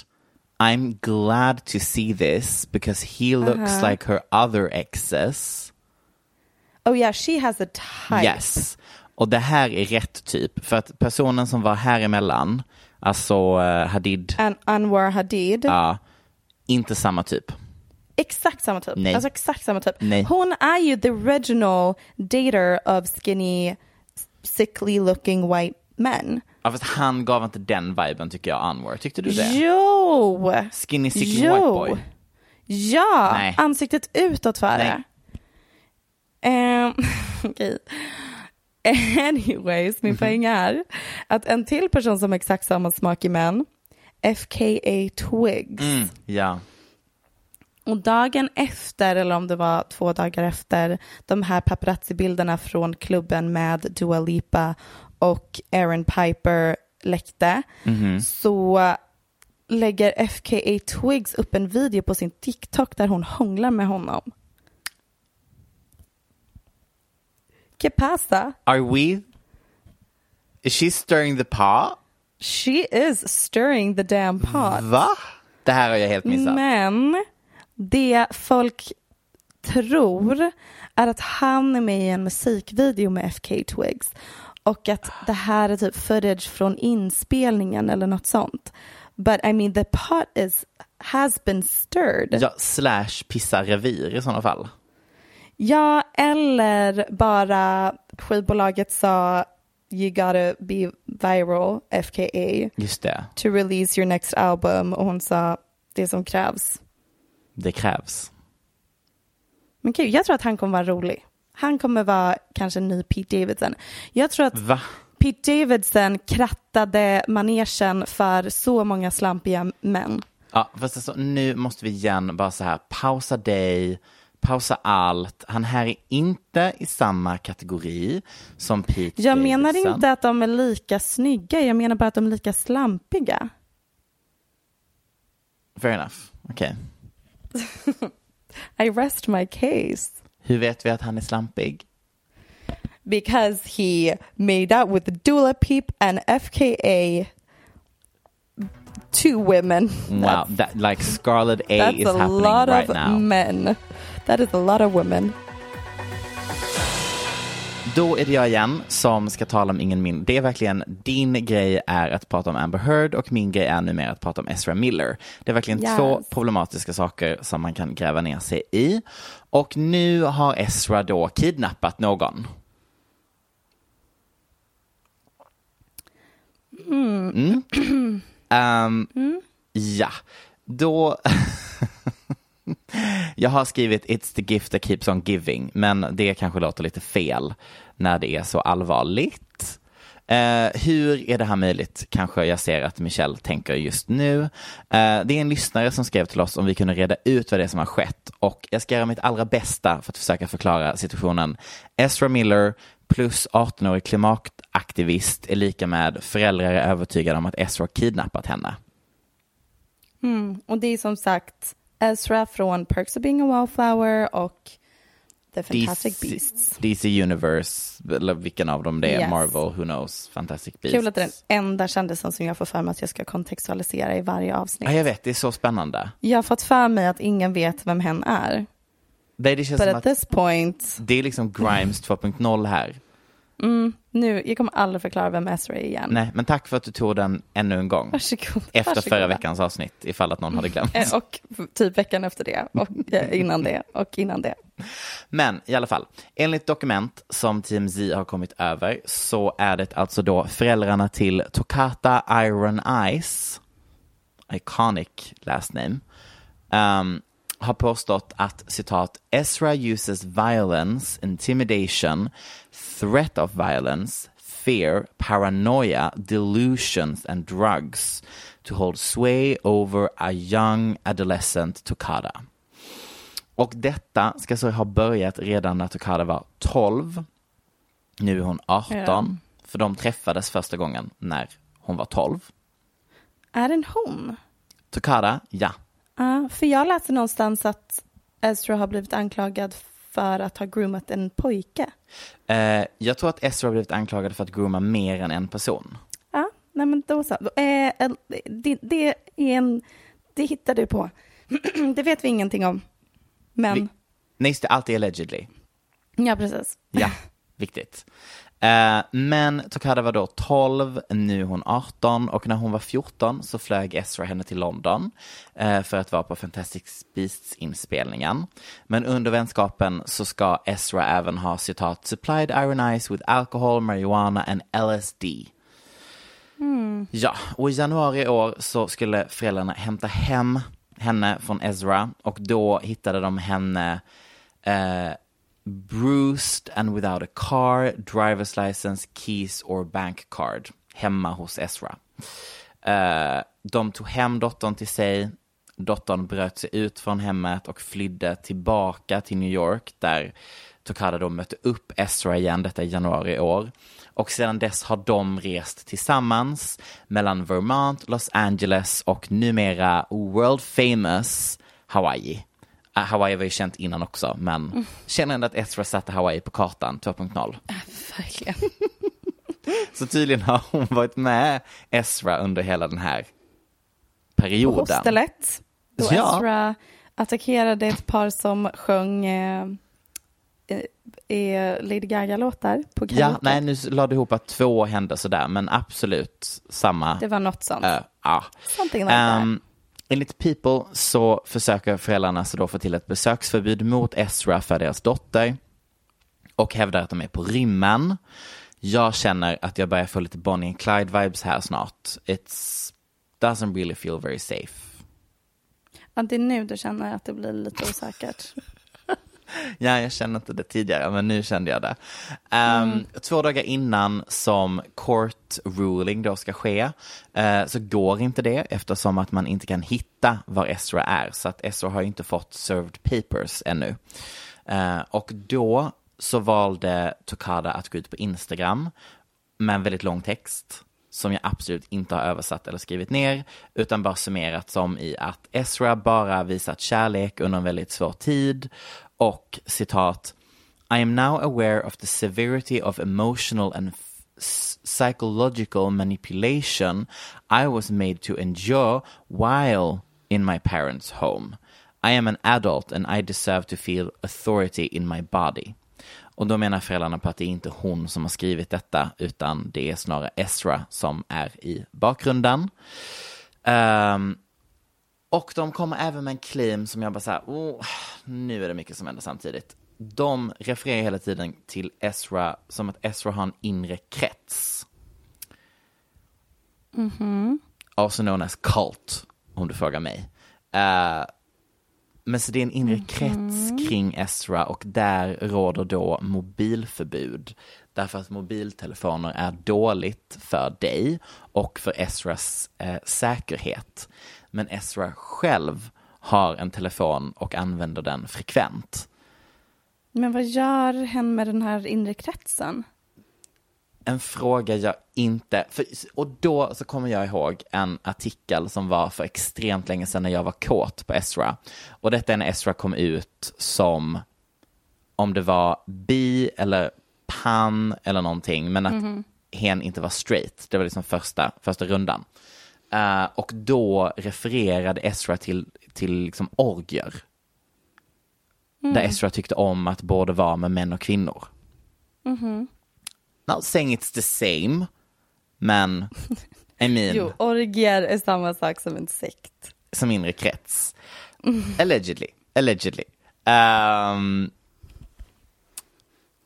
I'm glad to see this because he looks Uh-huh. like her other exes. Oh yeah, she has a type. Yes. Och det här är rätt typ. För att personen som var här emellan, alltså eh, Hadid, An Anwar Hadid. ja, inte samma typ. Exakt samma typ. Nej. Alltså exakt samma typ. Nej. Hon är ju the original dater of skinny, sickly looking white men. Ja, fast han gav inte den viben tycker jag, Anwar. Tyckte du det? Jo! Skinny sickly Jo. white boy. Ja, Nej. ansiktet utåt var [laughs] det. Okej. Anyways, min poäng är att en till person som har exakt samma smak i män, FKA Twigs. Mm, ja. Och dagen efter, eller om det var två dagar efter, de här paparazzi-bilderna från klubben med Dua Lipa och Aaron Piper läckte, Mhm. så lägger FKA Twigs upp en video på sin TikTok där hon hånglar med honom. Que pasa? Are we... Is she stirring the pot? She is stirring the damn pot. Va? Det här har jag helt missat. Men det folk tror är att han är med i en musikvideo med FK Twigs och att det här är typ footage från inspelningen eller något sånt. But I mean the pot is, has been stirred. Ja, slash pissa revir i sådana fall. Ja, eller bara skivbolaget sa you gotta be viral, FKA, Just det, to release your next album och hon sa det som krävs. Det krävs. Men kul, jag tror att han kommer vara rolig. Han kommer vara kanske ny Pete Davidson. Jag tror att Va? Pete Davidson krattade manegen för så många slampiga män. Ja, fast alltså, nu måste vi igen bara så här, pausa dig, pausa allt. Han här är inte i samma kategori som Pete Jag menar Davidson. inte att de är lika snygga, jag menar bara att de är lika slampiga. Fair enough. Okej. [laughs] I rest my case. Hur vet vi att han är slampig? Because he made out with Dula Peep and FKA two women. Wow, that, like Scarlet A That's is a happening lot right of now. men. That is a lot of women. Då är det jag igen som ska tala om ingen min. Det är verkligen, din grej är att prata om Amber Heard och min grej är numera att prata om Ezra Miller. Det är verkligen Yes. två problematiska saker som man kan gräva ner sig i. Och nu har Ezra då kidnappat någon. Mm. [clears throat] Ehm, Ja, då... [laughs] [laughs] Jag har skrivit It's the gift that keeps on giving, men det kanske låter lite fel när det är så allvarligt. Eh, hur är det här möjligt? Kanske jag ser att Michelle tänker just nu. Eh, det är en lyssnare som skrev till oss om vi kunde reda ut vad det är som har skett och jag ska göra mitt allra bästa för att försöka förklara situationen. Ezra Miller plus 18-årig klimataktivist är lika med föräldrar är övertygade om att Ezra kidnappat henne. Mm. Och det är som sagt Ezra från Perks of being a wallflower och The Fantastic Beasts. DC Universe, eller vilken av dem det är, Yes. Marvel, who knows, Fantastic Beasts. Kul att det är den enda kändisen som jag får för mig att jag ska kontextualisera i varje avsnitt. Ja, jag vet, det är så spännande. Jag har fått för mig att ingen vet vem hen är. Det, det känns But som at att this point, det är liksom Grimes [laughs] 2.0 här. Mm, nu, jag kommer aldrig förklara vem Ezra är igen. Nej, men tack för att du tog den ännu en gång. Varsågod. Efter Varsågoda. förra veckans avsnitt, ifall att någon hade glömt. Eh, Och typ veckan efter det, och eh, innan det, och innan det. Men i alla fall, enligt dokument som TMZ har kommit över så är det alltså då föräldrarna till Tokata Iron Eyes, iconic last name, um, har påstått att citat Ezra uses violence, intimidation, threat of violence, fear, paranoia, delusions and drugs to hold sway over a young adolescent Tokata. Och detta ska så ha börjat redan när Tokada var 12. Nu är hon 18. Ja. För de träffades första gången när hon var 12. Är det en hon? Tokada, ja. Ja, för jag läste någonstans att Ezra har blivit anklagad för att ha groomat en pojke. Eh, jag tror att Ezra har blivit anklagad för att grooma mer än en person. Ja, nej men då så. Eh, det, det är en, det hittar du på. [clears throat] det vet vi ingenting om. Men, Vi- Nej, just det, alltid allegedly. ja precis. Ja, [laughs] viktigt. Eh, men Tokada var då 12, nu är hon 18 och när hon var 14 så flög Ezra henne till London eh, för att vara på Fantastic Beasts inspelningen. Men under vänskapen så ska Ezra även ha citat supplied Iron Eyes with alcohol, marijuana and LSD. Ja, och i januari i år så skulle föräldrarna hämta hem henne från Ezra och då hittade de henne eh, bruised and without a car, driver's license, keys or bank card hemma hos Ezra. Uh, de tog hem dottern till sig. Dottern bröt sig ut från hemmet och flydde tillbaka till New York där Tokada då mötte upp Ezra igen, detta i januari i år. Och sedan dess har de rest tillsammans mellan Vermont, Los Angeles och numera world famous Hawaii. Uh, Hawaii var ju känt innan också, men känner ändå att Ezra satte Hawaii på kartan 2.0. Verkligen. [laughs] Så tydligen har hon varit med Ezra under hela den här På perioden. hostelet, då Ja. Ezra attackerade ett par som sjöng eh, eh, Lady Gaga-låtar på Ja, karaoke. nej nu la du ihop att två händelser där, men absolut samma. Det var något sånt. Ö, ja. Something like that. Enligt People så försöker föräldrarna så då få till ett besöksförbud mot Ezra för deras dotter och hävdar att de är på rymmen. Jag känner att jag börjar få lite Bonnie and Clyde-vibes här snart. It's doesn't really feel very safe. Ja, det är nu du känner att det blir lite osäkert. [laughs] [laughs] Ja, jag kände inte det tidigare, men nu kände jag det. Ehm, Två dagar innan som court ruling då ska ske, eh, så går inte det eftersom att man inte kan hitta var Ezra är. Så att Ezra har ju inte fått served papers ännu. Eh, och då så valde Tokada att gå ut på Instagram med en väldigt lång text som jag absolut inte har översatt eller skrivit ner, utan bara summerat som i att Ezra bara visat kärlek under en väldigt svår tid och citat I am now aware of the severity of emotional and psychological manipulation I was made to endure while in my parents' home. I am an adult and I deserve to feel authority in my body. Och då menar föräldrarna på att det är inte hon som har skrivit detta, utan det är snarare Ezra som är i bakgrunden. Ehm, och de kommer även med en claim som jag bara så här, oh, nu är det mycket som händer samtidigt. De refererar hela tiden till Ezra som att Ezra har en inre krets. Mhm. Also known as cult, om du frågar mig. Eh, men så det är en inre krets kring Ezra och där råder då mobilförbud. Därför att mobiltelefoner är dåligt för dig och för Ezras eh, säkerhet. Men Ezra själv har en telefon och använder den frekvent. Men vad gör hen med den här inre kretsen? En fråga jag inte, för, och då så kommer jag ihåg en artikel som var för extremt länge sedan när jag var kåt på Ezra. Och detta är när Ezra kom ut som, om det var bi eller pan eller någonting, men att Mhm. hen inte var straight. Det var liksom första, första rundan. Eh, och då refererade Ezra till, till liksom orgier. Mm. Där Ezra tyckte om att både vara med män och kvinnor. Mhm. Not saying it's the same, men [laughs] I mean, Jo, orgier är samma sak som en sekt. som inre krets. [laughs] Allegedly, allegedly. Ehm,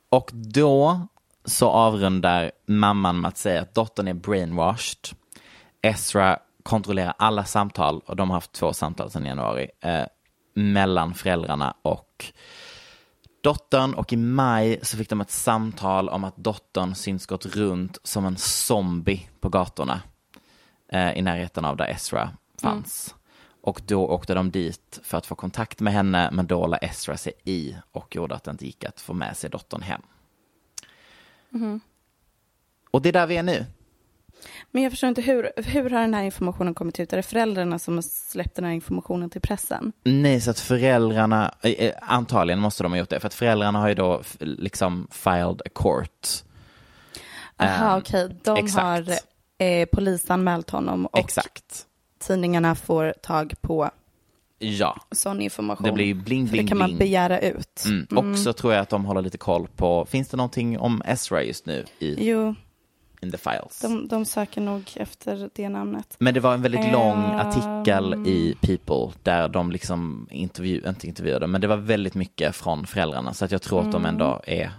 och då så avrundar mamman med att säga att dottern är brainwashed. Ezra kontrollerar alla samtal, och de har haft två samtal sedan januari, eh, mellan föräldrarna och dottern. Och i maj så fick de ett samtal om att dottern syns gått runt som en zombie på gatorna eh, i närheten av där Ezra fanns. Och då åkte de dit för att få kontakt med henne, men då la Ezra sig i och gjorde att det inte gick att få med sig dottern hem. Mhm. Och det är där vi är nu. Men jag förstår inte, hur, hur har den här informationen kommit ut? Är det föräldrarna som har släppt den här informationen till pressen? Nej, så att föräldrarna, eh, eh, antagligen måste de ha gjort det, för att föräldrarna har ju då liksom filed a court. Aha, Ehm, okej. De exakt. har eh, polisanmält honom och Exakt. tidningarna får tag på Ja. sån information. Det blir ju bling, För bling, det kan man bling. begära ut. Mm. Och så tror jag att de håller lite koll på, finns det någonting om Ezra just nu i Jo, in the files? de, de söker nog efter det namnet. Men det var en väldigt lång Ehm. artikel i People där de liksom intervju, inte intervjuade, men det var väldigt mycket från föräldrarna så att jag tror att de Mm. ändå är,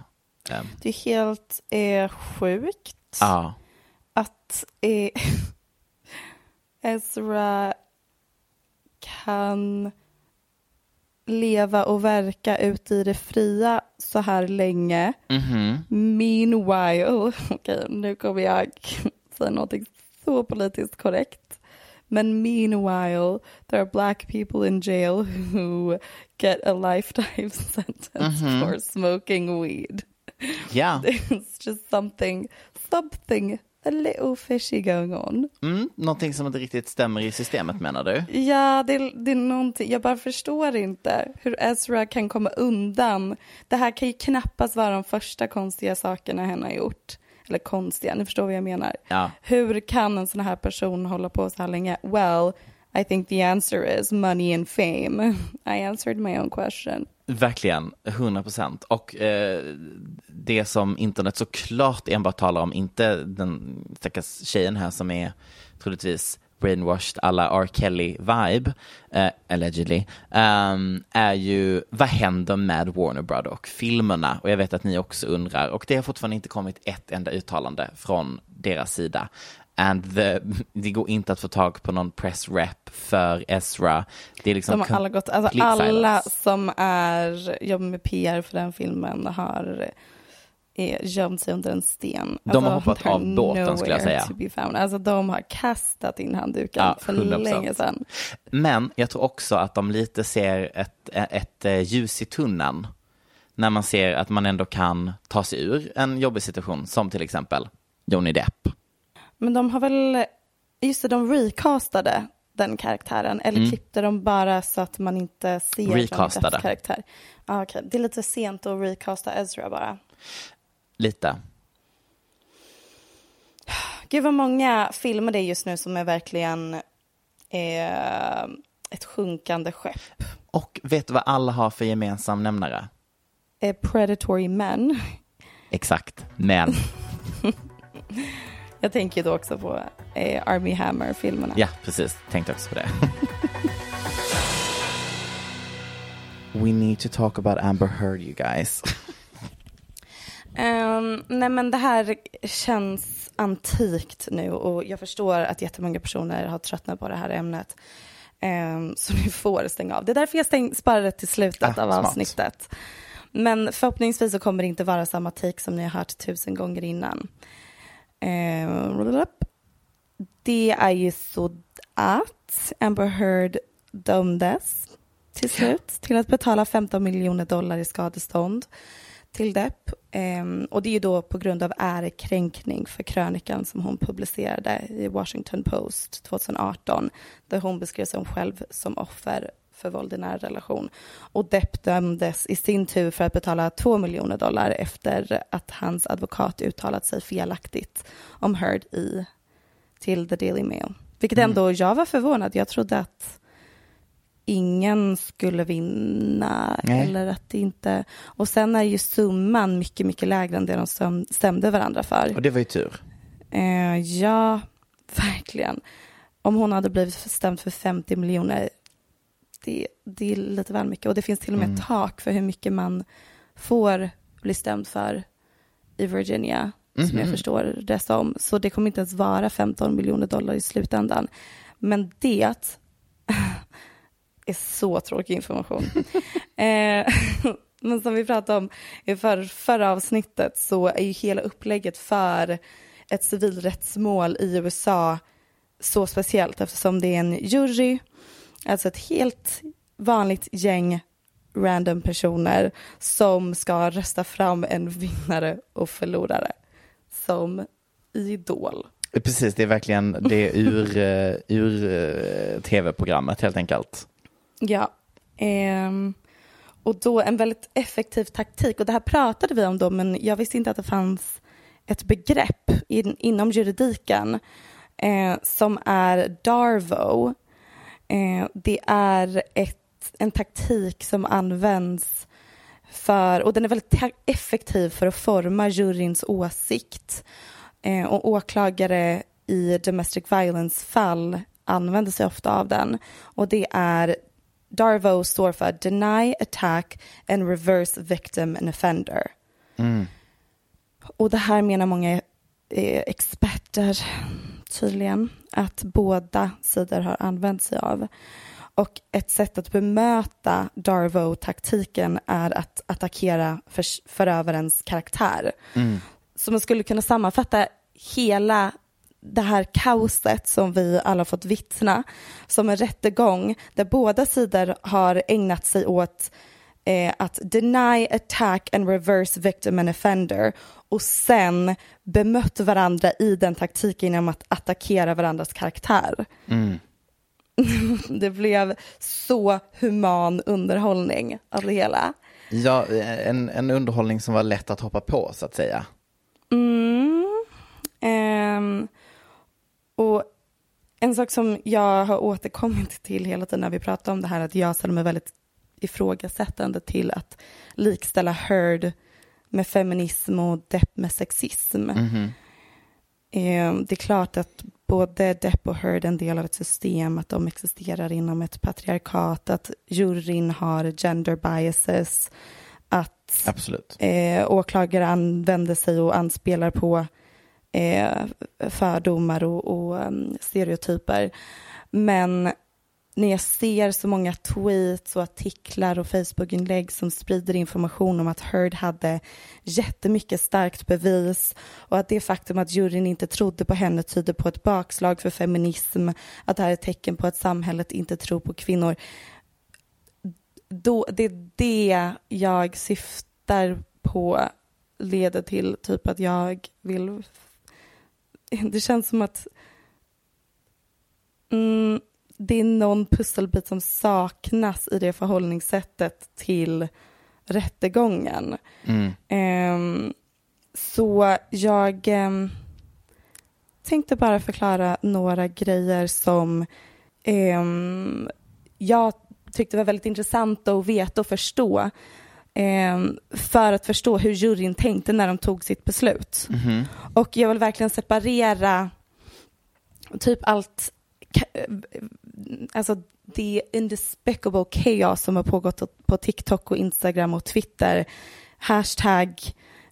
ehm, Det är helt eh, sjukt ja, att eh, [laughs] Ezra kan leva och verka ute i det fria så här länge. Mhm. Meanwhile, [laughs] okej nu kommer jag säga någonting så politiskt korrekt. Men meanwhile, there are black people in jail who get a lifetime [laughs] sentence Mhm. for smoking weed. Ja. [laughs] It's just something, something a little fishy going on. mm, någonting som inte riktigt stämmer i systemet menar du? Ja, det, det är någonting, jag bara förstår inte hur Ezra kan komma undan. Det här kan ju knappast vara de första konstiga sakerna henne har gjort. Eller konstiga, ni förstår vad jag menar. Ja. Hur kan en sån här person hålla på så här länge? Well, i think the answer is money and fame. [laughs] I answered my own question. Verkligen, 100 procent. Och eh, det som internet såklart enbart talar om, inte den stackars tjejen här som är troligtvis brainwashed alla R. Kelly-vibe, eh, allegedly, um, är ju vad händer med Warner Brother och filmerna? Och jag vet att ni också undrar, och det har fortfarande inte kommit ett enda uttalande från deras sida. And the, det går inte att få tag på någon press rep för Ezra. Det är liksom De har alla gått, alltså alla som är, jobbar med PR för den filmen har är, gömt sig under en sten. De har Alltså, hoppat they're av båten, skulle jag säga. To be found. Alltså de har kastat in handduken Ja, för 100%. länge sedan. Men jag tror också att de lite ser ett, ett, eh, ljus i tunneln. När man ser att man ändå kan ta sig ur en jobbig situation, som till exempel Johnny Depp. Men de har väl, just det, de recastade den karaktären eller Mm. klippte de bara så att man inte ser Recastade. Karaktär? Ah, okej. Det är lite sent att recasta Ezra bara. Lite. Gud vad många filmer det är just nu som är verkligen eh, ett sjunkande skepp. Och vet du vad alla har för gemensam nämnare? Eh, predatory men. Exakt, men. [laughs] Jag tänker då också på eh, Army Hammer-filmerna. Ja, precis. Tänkte också på det. [laughs] We need to talk about Amber Heard, you guys. Ehm, nej men det här känns antikt nu och jag förstår att jättemånga personer har tröttnat på det här ämnet. Ehm, så ni får stänga av. Det är därför jag stäng, sparar det till slutet Ah, av smart. avsnittet. Men förhoppningsvis så kommer det inte vara samma take som ni har hört tusen gånger innan. Ehm, det är ju så att Amber Heard dömdes till slut till att betala 15 miljoner dollar i skadestånd till Depp. Ehm, och det är ju då på grund av ärekränkning för krönikan som hon publicerade i Washington Post 2018 där hon beskrev sig själv som offer för våld i nära relation. Och Depp dömdes i sin tur för att betala 2 miljoner dollar efter att hans advokat uttalat sig felaktigt om Heard i till The Daily Mail. Vilket Mm. ändå, jag var förvånad. Jag trodde att ingen skulle vinna Nej. eller att det inte... Och sen är ju summan mycket, mycket lägre än det de stäm- stämde varandra för. Och det var ju tur. Eh, ja, [laughs] verkligen. Om hon hade blivit stämd för 50 miljoner, det, det är lite väl mycket. Och det finns till och med Mm. tak för hur mycket man får bli stämd för i Virginia, som jag Mhm. förstår det som. Så det kommer inte ens vara 15 miljoner dollar i slutändan. Men det [laughs] är så tråkig information. [laughs] eh, [laughs] men som vi pratade om i för, förra avsnittet så är ju hela upplägget för ett civilrättsmål i USA så speciellt eftersom det är en jury, alltså ett helt vanligt gäng random personer som ska rösta fram en vinnare och förlorare som i Idol. Precis, det är verkligen det är ur, [laughs] eh, ur eh, tv-programmet helt enkelt. Ja. Ehm, och då en väldigt effektiv taktik, och det här pratade vi om då, men jag visste inte att det fanns ett begrepp in, inom juridiken eh, som är DARVO. Eh, det är ett, en taktik som används för, och den är väldigt effektiv för att forma juryns åsikt. Eh, och åklagare i domestic violence-fall använder sig ofta av den. Och det är DARVO står för Deny, Attack and Reverse Victim and Offender. Mm. Och det här menar många eh, experter tydligen att båda sidor har använt sig av. Och ett sätt att bemöta Darvo-taktiken är att attackera för, förövarens karaktär. Mm. Så man skulle kunna sammanfatta hela det här kaoset som vi alla fått vittna som en rättegång där båda sidor har ägnat sig åt eh, att deny, attack and reverse victim and offender och sen bemött varandra i den taktiken genom att attackera varandras karaktär. Mm. [laughs] det blev så human underhållning av det hela. Ja, en, en underhållning som var lätt att hoppa på så att säga. Mm. Ehm, och en sak som jag har återkommit till hela tiden när vi pratar om det här, att jag ställer mig väldigt ifrågasättande till att likställa Heard med feminism och Depp med sexism. Mhm. Ehm, det är klart att både Depp och Heard är en del av ett system, att de existerar inom ett patriarkat, att juryn har gender biases, att Absolut. eh, åklagare använder sig och anspelar på eh, fördomar och, och um, stereotyper. Men när jag ser så många tweets och artiklar och Facebookinlägg som sprider information om att Heard hade jättemycket starkt bevis och att det faktum att juryn inte trodde på henne tyder på ett bakslag för feminism, att det här är ett tecken på att samhället inte tror på kvinnor. Då, det är det jag syftar på leder till typ att jag vill det känns som att mm, det är någon pusselbit som saknas i det förhållningssättet till rättegången. Mm. Ehm, så jag ehm, tänkte bara förklara några grejer som ehm, jag tyckte var väldigt intressant att veta och förstå för att förstå hur juryn tänkte när de tog sitt beslut. Mhm. Och jag vill verkligen separera typ allt, alltså det indespicable chaos som har pågått på TikTok och Instagram och Twitter, hashtag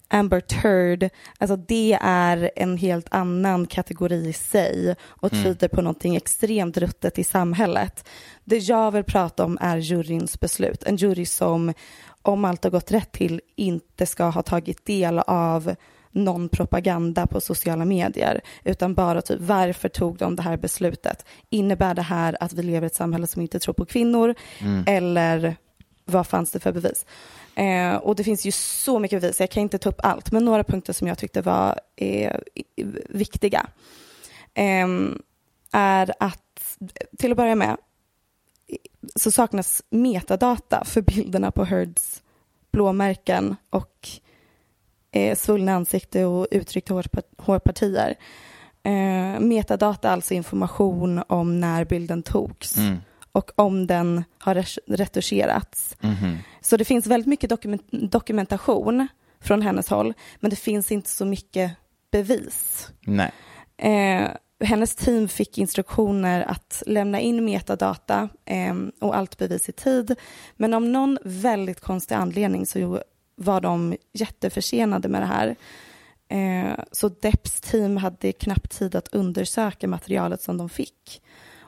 Amber Turd, alltså det är en helt annan kategori i sig och Mm. tyder på någonting extremt ruttet i samhället. Det jag vill prata om är juryns beslut, en jury som om allt har gått rätt till inte ska ha tagit del av någon propaganda på sociala medier, utan bara typ varför tog de det här beslutet? Innebär det här att vi lever i ett samhälle som inte tror på kvinnor? Mm. Eller vad fanns det för bevis? Eh, och det finns ju så mycket bevis, jag kan inte ta upp allt, men några punkter som jag tyckte var eh, viktiga eh, är att, till att börja med, så saknas metadata för bilderna på Heards blåmärken och eh, svullna ansikte och uttryckta hårpa- hårpartier. Eh, metadata alltså information om när bilden togs Mm. och om den har retuscherats. Mhm. Så det finns väldigt mycket dokument- dokumentation från hennes håll, men det finns inte så mycket bevis. Nej. Eh, hennes team fick instruktioner att lämna in metadata eh, och allt bevis i tid. Men av någon väldigt konstig anledning så var de jätteförsenade med det här. Eh, så Depps team hade knappt tid att undersöka materialet som de fick.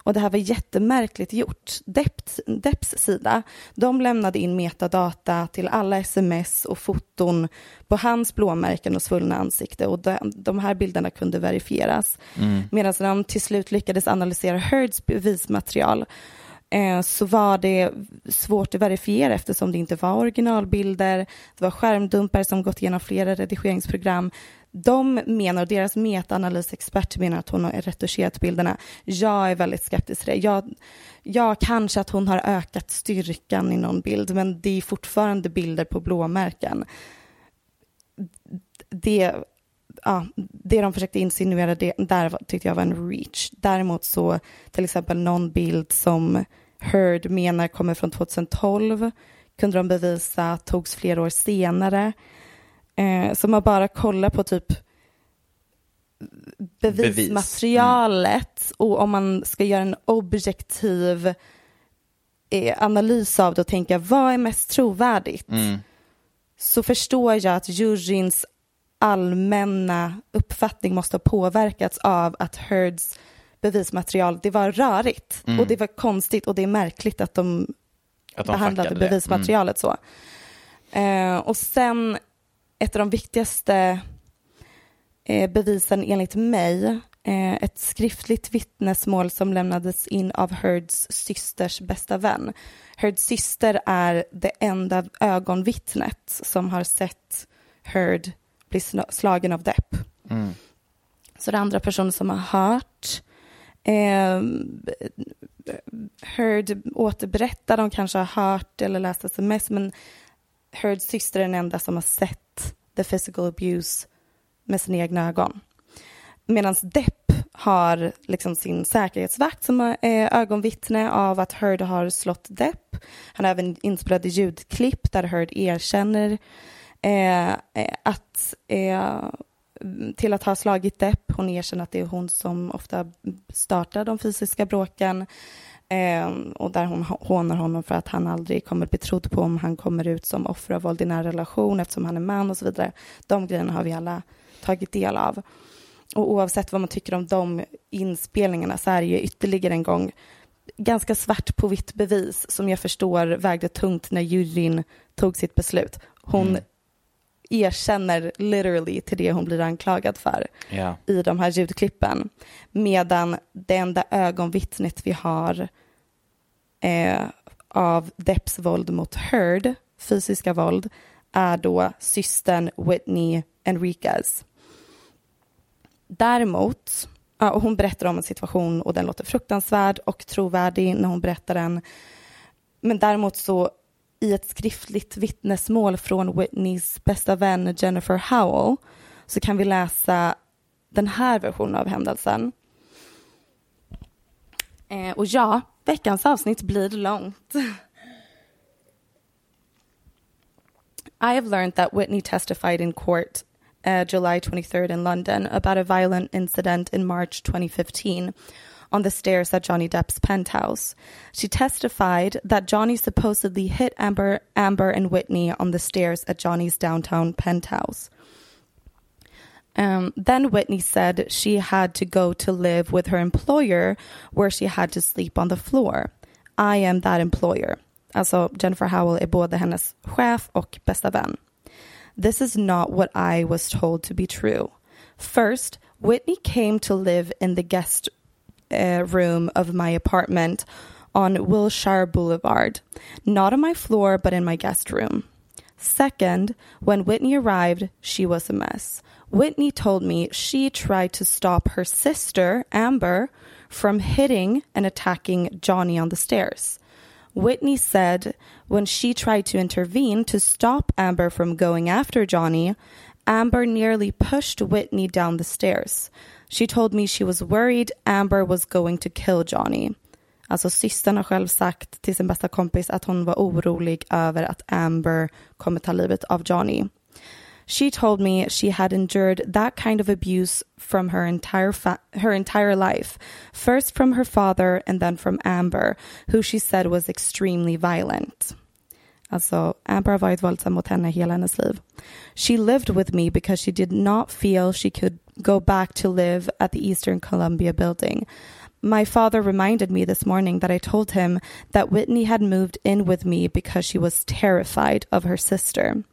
Och det här var jättemärkligt gjort. Depps, Depps sida, de lämnade in metadata till alla sms och foton på hans blåmärken och svullna ansikte och de, de här bilderna kunde verifieras. Mm. Medan de till slut lyckades analysera Heards bevismaterial eh, så var det svårt att verifiera eftersom det inte var originalbilder. Det var skärmdumpar som gått igenom flera redigeringsprogram. De menar, och deras metaanalysexpert menar att hon har retuscherat bilderna. Jag är väldigt skeptisk till det. Jag, ja, kanske att hon har ökat styrkan i någon bild, men det är fortfarande bilder på blåmärken. Det, ja, det de försökte insinuera det, där tyckte jag var en reach. Däremot så till exempel någon bild som Heard menar kommer från 2012 kunde de bevisa togs flera år senare. Eh, så man bara kollar på typ bevismaterialet och om man ska göra en objektiv eh, analys av det och tänka vad är mest trovärdigt Mm. så förstår jag att juryns allmänna uppfattning måste ha påverkats av att Heards bevismaterial, det var rörigt Mm. och det var konstigt och det är märkligt att de, Att de behandlade bevismaterialet så. Eh, och sen ett av de viktigaste eh, bevisen enligt mig, eh, ett skriftligt vittnesmål som lämnades in av Heards systers bästa vän. Heards syster är det enda ögonvittnet som har sett Heard bli sna- slagen av Depp. Mm. Så det är andra personer som har hört. Eh, Heard återberättar, de kanske har hört eller läst sms, men Heards syster är den enda som har sett the physical abuse med sina egna ögon. Medan Depp har liksom sin säkerhetsvakt som är eh, ögonvittne av att Heard har slått Depp. Han har även inspelade ljudklipp där Heard erkänner Eh, eh, att eh, till att ha slagit Depp. Hon erkänner att det är hon som ofta startar de fysiska bråken. Eh, och där hon hånar honom för att han aldrig kommer bli trodd på om han kommer ut som offer av våld i nära relation eftersom han är man och så vidare. De grejerna har vi alla tagit del av. Och oavsett vad man tycker om de inspelningarna så är det ju ytterligare en gång ganska svart på vitt bevis som jag förstår vägde tungt när juryn tog sitt beslut. Hon Mm erkänner literally till det hon blir anklagad för Ja. i de här ljudklippen. Medan det enda ögonvittnet vi har eh, av Depps våld mot Heard, fysiska våld, är då systern Whitney Enriquez. däremot, ja, och hon berättar om en situation och den låter fruktansvärd och trovärdig när hon berättar den. Men däremot så i ett skriftligt vittnesmål från Whitneys bästa vän Jennifer Howell så kan vi läsa den här versionen av händelsen. Eh, och ja, veckans avsnitt blir långt. I have learned that Whitney testified in court uh, July 23rd in London about a violent incident in March 2015 on the stairs at Johnny Depp's penthouse. She testified that Johnny supposedly hit Amber, Amber and Whitney on the stairs at Johnny's downtown penthouse. Um, then Whitney said she had to go to live with her employer where she had to sleep on the floor. I am that employer. Alltså Jennifer Howell är både hennes chef och bästa vän. This is not what I was told to be true. First, Whitney came to live in the guest uh, room of my apartment on Wilshire Boulevard, not on my floor, but in my guest room. Second, when Whitney arrived, she was a mess. Whitney told me she tried to stop her sister, Amber, from hitting and attacking Johnny on the stairs. Whitney said when she tried to intervene to stop Amber from going after Johnny, Amber nearly pushed Whitney down the stairs. She told me she was worried Amber was going to kill Johnny. Alltså systern har själv sagt till sin bästa kompis att hon var orolig över att Amber kommer ta livet av Johnny. She told me she had endured that kind of abuse from her entire her entire life, first from her father and then from Amber, who she said was extremely violent. Alltså, Amber har varit våldsam mot henne hela hennes liv. She lived with me because she did not feel she could go back to live at the Eastern Columbia building. My father reminded me this morning that I told him that Whitney had moved in with me because she was terrified of her sister.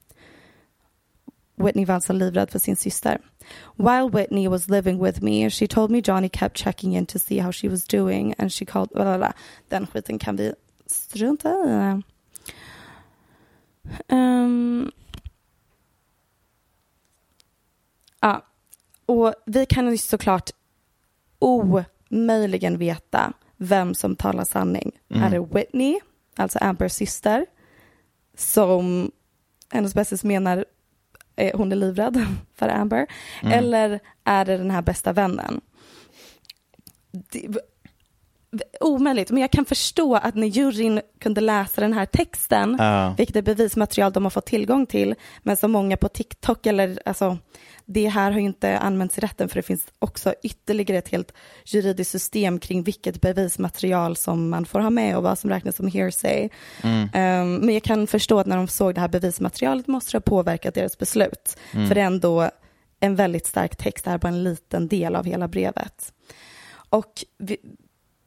Whitney var alltså livrädd för sin syster. While Whitney was living with me, she told me Johnny kept checking in to see how she was doing and she called... Blah, blah, blah. Den skiten kan vi strunta i. Um, och vi kan ju såklart omöjligen veta vem som talar sanning. Mm. Är det Whitney, alltså Ambers syster, som hennes bästis menar eh, hon är livrädd [laughs] för Amber? Mm. Eller är det den här bästa vännen? Omöjligt, men jag kan förstå att när juryn kunde läsa den här texten, Ja. vilket är bevismaterial de har fått tillgång till, men som många på TikTok eller alltså, det här har ju inte använts i rätten för det finns också ytterligare ett helt juridiskt system kring vilket bevismaterial som man får ha med och vad som räknas som hearsay. Mm. Um, men jag kan förstå att när de såg det här bevismaterialet måste det ha påverkat deras beslut. Mm. För det är ändå en väldigt stark text, det här är bara en liten del av hela brevet. Och vi,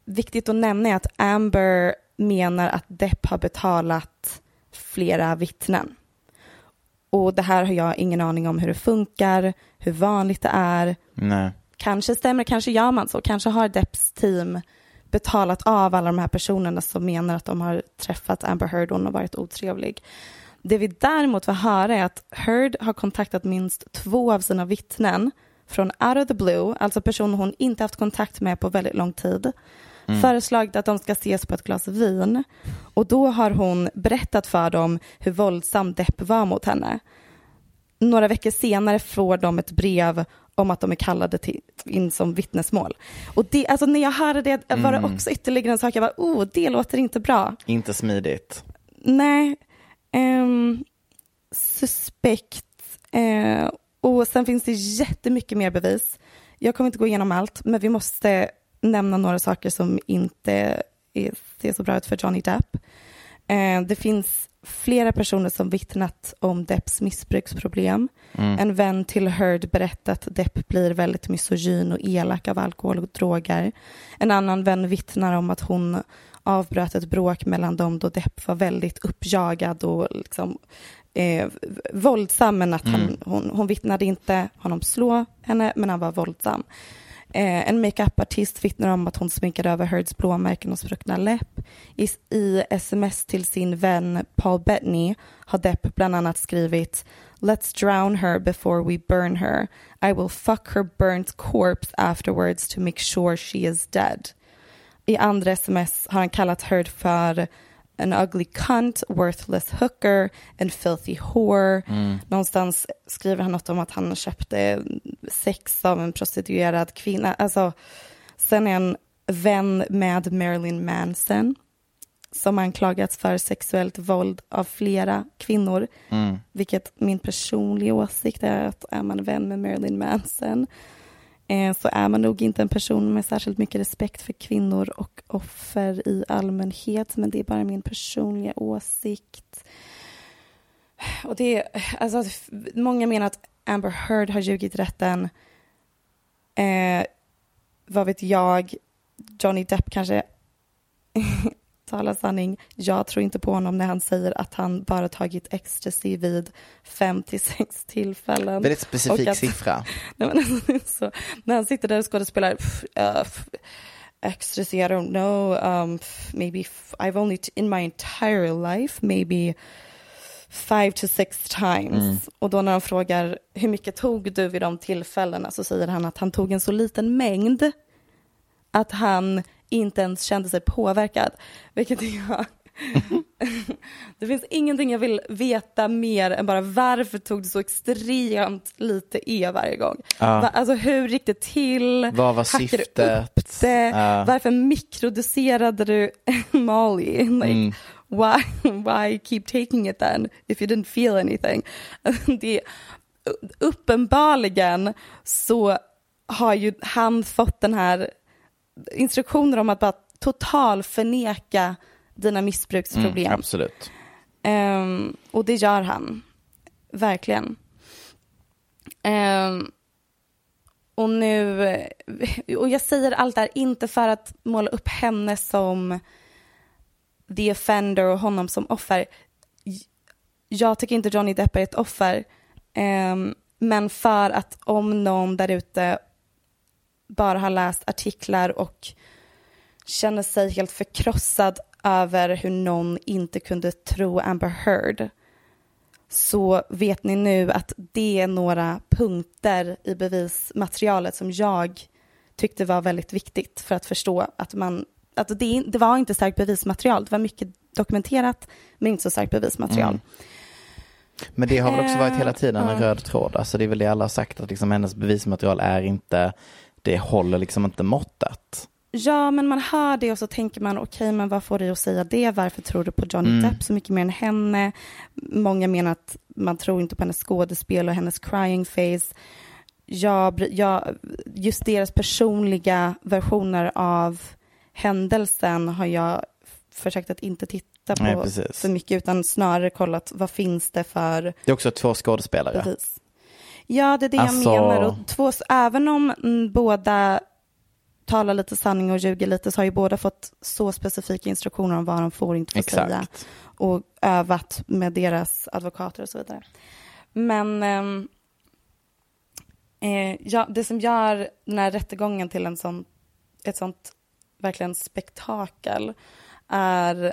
viktigt att nämna är att Amber menar att Depp har betalat flera vittnen. Och det här har jag ingen aning om hur det funkar, hur vanligt det är. Nej. Kanske stämmer, kanske gör man så. Kanske har Depps team betalat av alla de här personerna som menar att de har träffat Amber Heard och varit otrevlig. Det vi däremot får höra är att Heard har kontaktat minst två av sina vittnen från out of the blue, alltså personer hon inte haft kontakt med på väldigt lång tid, Mm. föreslagit att de ska ses på ett glas vin. Och då har hon berättat för dem hur våldsam Depp var mot henne. Några veckor senare får de ett brev om att de är kallade till, in som vittnesmål. Och det, alltså när jag hörde det var det Mm. också ytterligare en sak, jag bara, oh, det låter inte bra. Inte smidigt. Nej, ehm, suspekt. Eh, och sen finns det jättemycket mer bevis. Jag kommer inte gå igenom allt, men vi måste nämna några saker som inte är, ser så bra ut för Johnny Depp. Eh, det finns flera personer som vittnat om Depps missbruksproblem. Mm. En vän till Heard berättat att Depp blir väldigt misogyn och elak av alkohol och droger. En annan vän vittnar om att hon avbröt ett bråk mellan dem då Depp var väldigt uppjagad och liksom, eh, våldsam men att han, Mm. hon, hon vittnade inte honom slå henne men han var våldsam. Eh, en makeupartist vittnar om att hon sminkade över Heards blåmärken och spruckna läpp. I, I sms till sin vän Paul Bettany har Depp bland annat skrivit Let's drown her before we burn her. I will fuck her burnt corpse afterwards to make sure she is dead. I andra sms har han kallat Heard för an ugly cunt, worthless hooker, and filthy whore. Mm. Någonstans skriver han något om att han köpte sex av en prostituerad kvinna. Alltså, sen är han vän med Marilyn Manson som anklagats för sexuellt våld av flera kvinnor. Mm. Vilket min personliga åsikt är att är man vän med Marilyn Manson eh, Eh, så är man nog inte en person med särskilt mycket respekt för kvinnor och offer i allmänhet. Men det är bara min personliga åsikt. Och det är, alltså, många menar att Amber Heard har ljugit i rätten. Eh, vad vet jag? Johnny Depp kanske talar sanning. Jag tror inte på honom när han säger att han bara tagit ecstasy vid fem till sex tillfällen. Väldigt specifik att- siffra. [laughs] Nej, men, alltså, så, när han sitter där och skådespelar pff, uh, pff, ecstasy, I don't know, um, pff, maybe I've only in my entire life maybe five to six times. Mm. Och då när de frågar hur mycket tog du vid de tillfällena så säger han att han tog en så liten mängd att han inte ens kände sig påverkad. Vilket jag... [laughs] det finns ingenting jag vill veta mer än bara varför tog du så extremt lite E varje gång? Ja. Alltså hur gick det till? Vad var syftet? upp det? Ja. Varför mikrodoserade du [laughs] Molly? Like, Mm. why, why keep taking it then if you didn't feel anything? [laughs] Det, uppenbarligen så har ju han fått den här instruktioner om att bara total förneka dina missbruksproblem. Mm, absolut. Ehm, och det gör han, verkligen. Ehm, och nu, och jag säger allt det här inte för att måla upp henne som the offender och honom som offer. Jag tycker inte Johnny Depp är ett offer, ehm, men för att om någon där ute bara har läst artiklar och känner sig helt förkrossad över hur någon inte kunde tro Amber Heard så vet ni nu att det är några punkter i bevismaterialet som jag tyckte var väldigt viktigt för att förstå att man att det, det var inte starkt bevismaterial, det var mycket dokumenterat men inte så starkt bevismaterial. Mm. Men det har väl också varit hela Eh, tiden en ja. röd tråd. Alltså det är väl det alla har sagt att liksom hennes bevismaterial är inte, det håller liksom inte måttet. Ja, men man hör det och så tänker man okej, men vad får dig att säga det? Varför tror du på Johnny Mm. Depp så mycket mer än henne? Många menar att man tror inte på hennes skådespel och hennes crying face. Jag, jag, just deras personliga versioner av händelsen har jag försökt att inte titta på Nej, precis. för mycket utan snarare kollat vad finns det för Det är också två skådespelare. bevis. Ja, det är det Alltså- jag menar. Och två, även om mm, båda talar lite sanning och ljuger lite så har ju båda fått så specifika instruktioner om vad de får och inte får Exakt. säga. Och övat med deras advokater och så vidare. Men ehm, eh, ja, det som gör den här rättegången till en sån, ett sånt verkligen spektakel är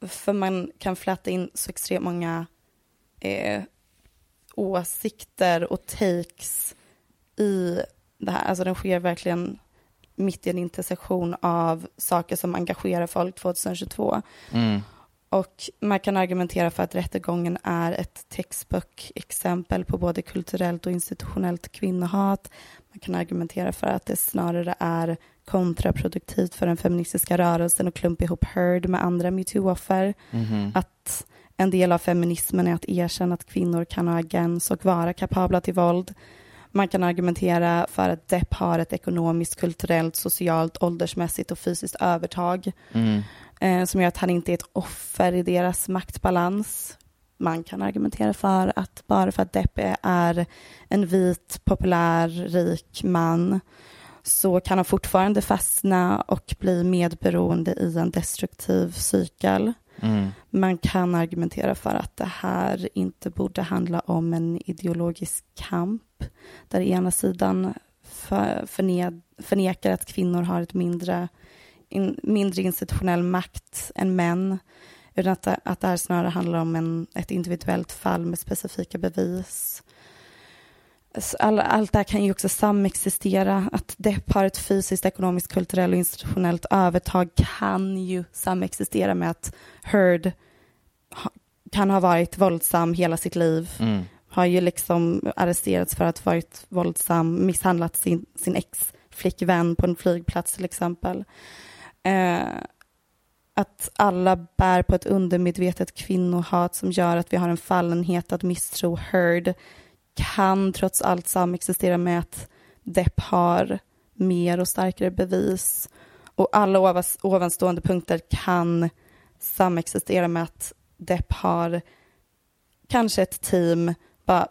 för man kan fläta in så extremt många eh, åsikter och takes i det här. Alltså den sker verkligen mitt i en intersektion av saker som engagerar folk 2022. Mm. Och man kan argumentera för att rättegången är ett textbook-exempel på både kulturellt och institutionellt kvinnohat. Man kan argumentera för att det snarare är kontraproduktivt för den feministiska rörelsen att klumpa ihop Heard med andra metoo-offer. Mhm. Att en del av feminismen är att erkänna att kvinnor kan ha agens och vara kapabla till våld. Man kan argumentera för att Depp har ett ekonomiskt, kulturellt, socialt, åldersmässigt och fysiskt övertag Mm. eh, som gör att han inte är ett offer i deras maktbalans. Man kan argumentera för att bara för att Depp är- är en vit, populär, rik man så kan han fortfarande fastna och bli medberoende i en destruktiv cykel. Mm. Man kan argumentera för att det här inte borde handla om en ideologisk kamp där ena sidan för, förne, förnekar att kvinnor har ett mindre, in, mindre institutionell makt än män. Utan att, att det här snarare handlar om en, ett individuellt fall med specifika bevis. All, allt det här kan ju också samexistera. Att Depp har ett fysiskt, ekonomiskt, kulturellt och institutionellt övertag kan ju samexistera med att Heard kan ha varit våldsam hela sitt liv. Mm. Har ju liksom arresterats för att ha varit våldsam, misshandlat sin, sin ex-flickvän på en flygplats till exempel. Eh, att alla bär på ett undermedvetet kvinnohat som gör att vi har en fallenhet att misstro Heard kan trots allt samexistera med att Depp har mer och starkare bevis. Och alla ovas, ovanstående punkter kan samexistera med att Depp har kanske ett team, bara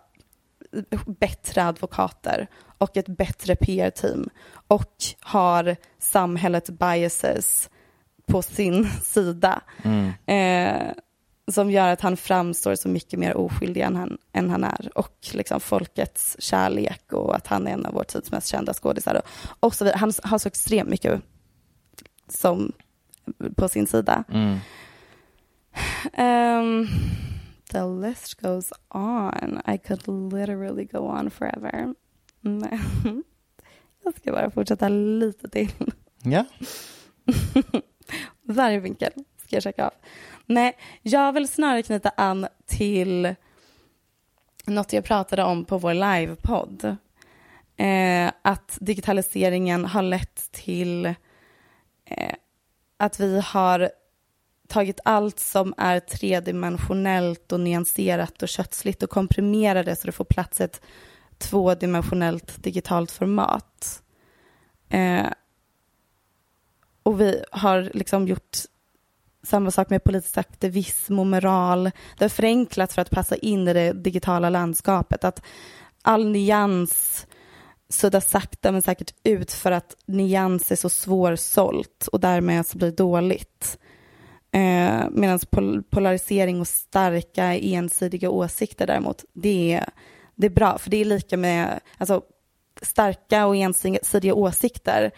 bättre advokater och ett bättre PR-team och har samhällets biases på sin [laughs] sida. Mm. Eh, som gör att han framstår så mycket mer oskyldig än han, än han är. Och liksom folkets kärlek och att han är en av vår tids mest kända skådisar. Och, och så vidare. Han har så extremt mycket som på sin sida. Mm. Um, the list goes on. I could literally go on forever. Men [laughs] jag ska bara fortsätta lite till. Ja. [laughs] Varje vinkel ska jag checka av. Nej, jag vill snarare knyta an till något jag pratade om på vår livepodd. Eh, att digitaliseringen har lett till eh, att vi har tagit allt som är tredimensionellt och nyanserat och kötsligt och komprimerat det så det får plats ett tvådimensionellt digitalt format. Eh, och vi har liksom gjort samma sak med politisk aktivism och moral. Det har förenklats för att passa in i det digitala landskapet. Att all nyans suddas sakta men säkert ut för att nyans är så svårsålt och därmed så blir det dåligt. Eh, Medan pol polarisering och starka ensidiga åsikter däremot, det är, det är bra. För det är lika med, alltså starka och ensidiga åsikter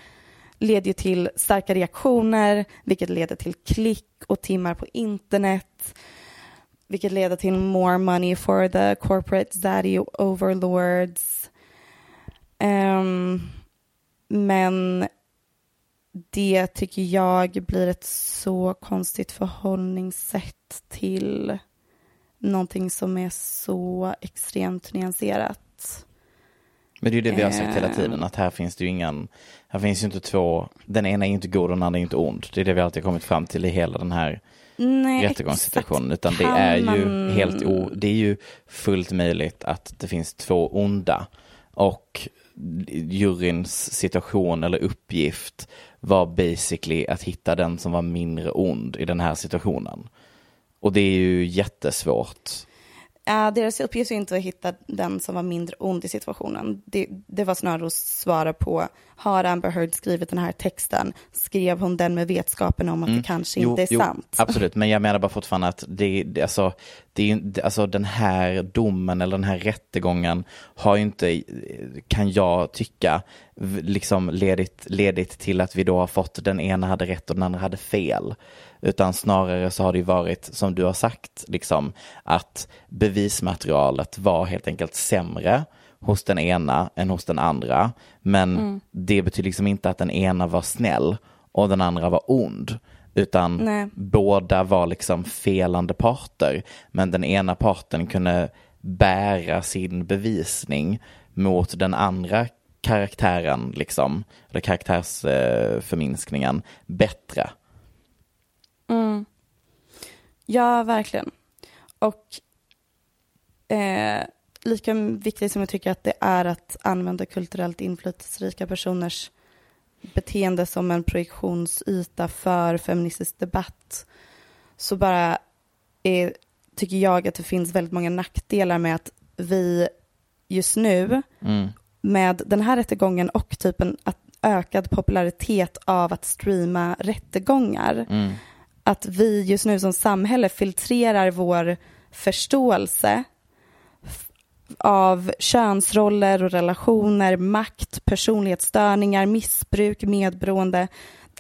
leder ju till starka reaktioner, vilket leder till klick och timmar på internet, vilket leder till more money for the corporate daddy overlords. Um, men det tycker jag blir ett så konstigt förhållningssätt till någonting som är så extremt nyanserat. Men det är ju det vi har sagt hela Ehm. tiden, att här finns det ju ingen, här finns ju inte två, den ena är inte god och den andra är inte ond. Det är det vi alltid kommit fram till i hela den här Nej, rättegångssituationen. Utan det är ju man- helt o, det är ju fullt möjligt att det finns två onda. Och juryns situation eller uppgift var basically att hitta den som var mindre ond i den här situationen. Och det är ju jättesvårt. Ja, deras uppgift är inte att hitta den som var mindre ond i situationen. Det, det var snarare att svara på, har Amber Heard skrivit den här texten? Skrev hon den med vetskapen om att det kanske Mm. Jo, inte är jo, sant? Absolut, men jag menar bara fortfarande att det, det, alltså, det alltså den här domen eller den här rättegången har ju inte, kan jag tycka, liksom ledit, ledit till att vi då har fått den ena hade rätt och den andra hade fel. Utan snarare så har det ju varit, som du har sagt, liksom, att bevismaterialet var helt enkelt sämre hos den ena än hos den andra. Men Mm. det betyder liksom inte att den ena var snäll och den andra var ond. Utan Nej. båda var liksom felande parter. Men den ena parten kunde bära sin bevisning mot den andra karaktären, liksom, eller karaktärsförminskningen, bättre. Mm. Ja, verkligen. Och eh, lika viktigt som jag tycker att det är att använda kulturellt inflytelserika personers beteende som en projektionsyta för feministisk debatt så bara är, tycker jag att det finns väldigt många nackdelar med att vi just nu Mm. med den här rättegången och typ en att ökad popularitet av att streama rättegångar Mm. Att vi just nu som samhälle filtrerar vår förståelse av könsroller och relationer, makt, personlighetsstörningar, missbruk, medberoende.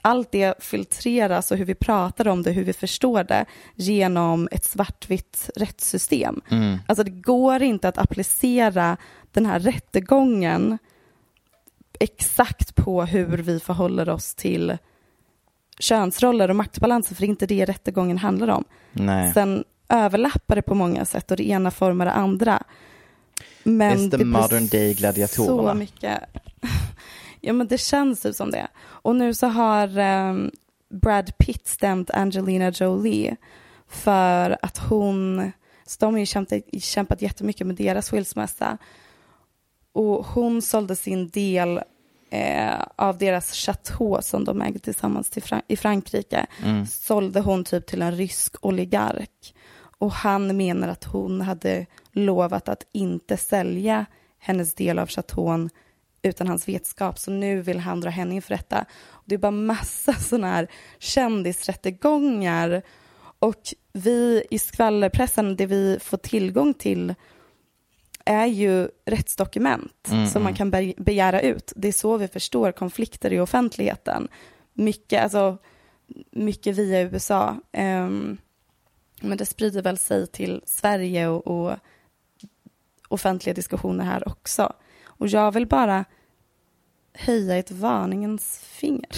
Allt det filtreras och hur vi pratar om det, hur vi förstår det genom ett svartvitt rättssystem. Mm. Alltså det går inte att applicera den här rättegången exakt på hur vi förhåller oss till könsroller och maktbalanser, för det är inte det rättegången handlar om. Nej. Sen överlappar det på många sätt och det ena formar det andra. Men It's the modern day gladiatorerna. Så mycket. [laughs] Ja, men det känns ju som det. Och nu så har um, Brad Pitt stämt Angelina Jolie för att hon, så de har ju kämpat, kämpat jättemycket med deras skilsmässa. Och hon sålde sin del eh, av deras chateau som de ägde tillsammans till Fran- i Frankrike. Mm. Sålde hon typ till en rysk oligark. Och han menar att hon hade lovat att inte sälja hennes del av chateaun utan hans vetskap. Så nu vill han dra henne inför rätta. Det är bara massa [laughs] sådana här kändisrättegångar. Och vi i skvallerpressen, det vi får tillgång till är ju rättsdokument Mm, som man mm. kan be- begära ut. Det är så vi förstår konflikter i offentligheten. Mycket, alltså, mycket via USA. Ehm, men det sprider väl sig till Sverige och, och offentliga diskussioner här också. Och jag vill bara höja ett varningens finger.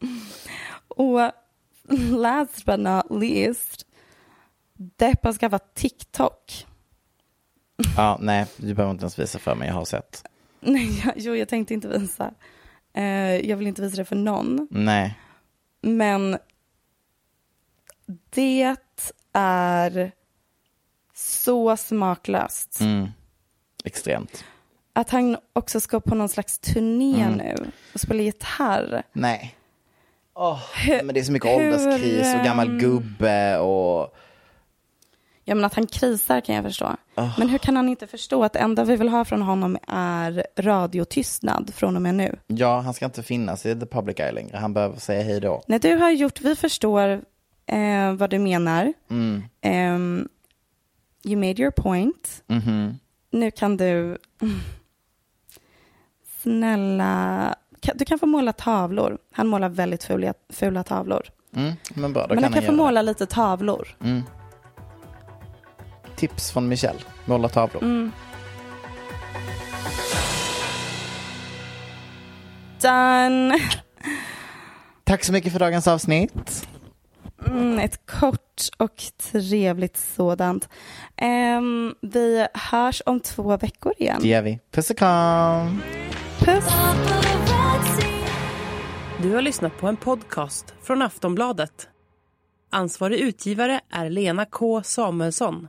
[laughs] och last but not least, Depp har skaffat TikTok. Ja, nej, du behöver inte ens visa för mig, jag har sett. Nej, jag, jo, jag tänkte inte visa. Eh, jag vill inte visa det för någon. Nej. Men det är så smaklöst. Mm. Extremt. Att han också ska på någon slags turné Mm. nu och spela gitarr. Nej. Hur- men det är så mycket hur, ålderskris och gammal gubbe och... Ja, men att han krisar kan jag förstå. Ah. Men hur kan han inte förstå att det enda vi vill ha från honom är radiotystnad från och med nu? Ja, han ska inte finnas i the public eye längre. Han behöver säga hej då. När du har gjort, vi förstår eh, vad du menar. Mm. Ehm, you made your point. Mhm. Nu kan du, snälla, du kan få måla tavlor. Han målar väldigt fula, fula tavlor. Mm, men bra, då Men kan han kan få måla lite tavlor. Mm. Tips från Michelle. Måla tavlor. Mm. Done. Tack så mycket för dagens avsnitt. Mm, ett kort och trevligt sådant. Ehm, vi hörs om två veckor igen. Det gör vi. Puss och kram. Puss. Du har lyssnat på en podcast från Aftonbladet. Ansvarig utgivare är Lena K Samuelsson.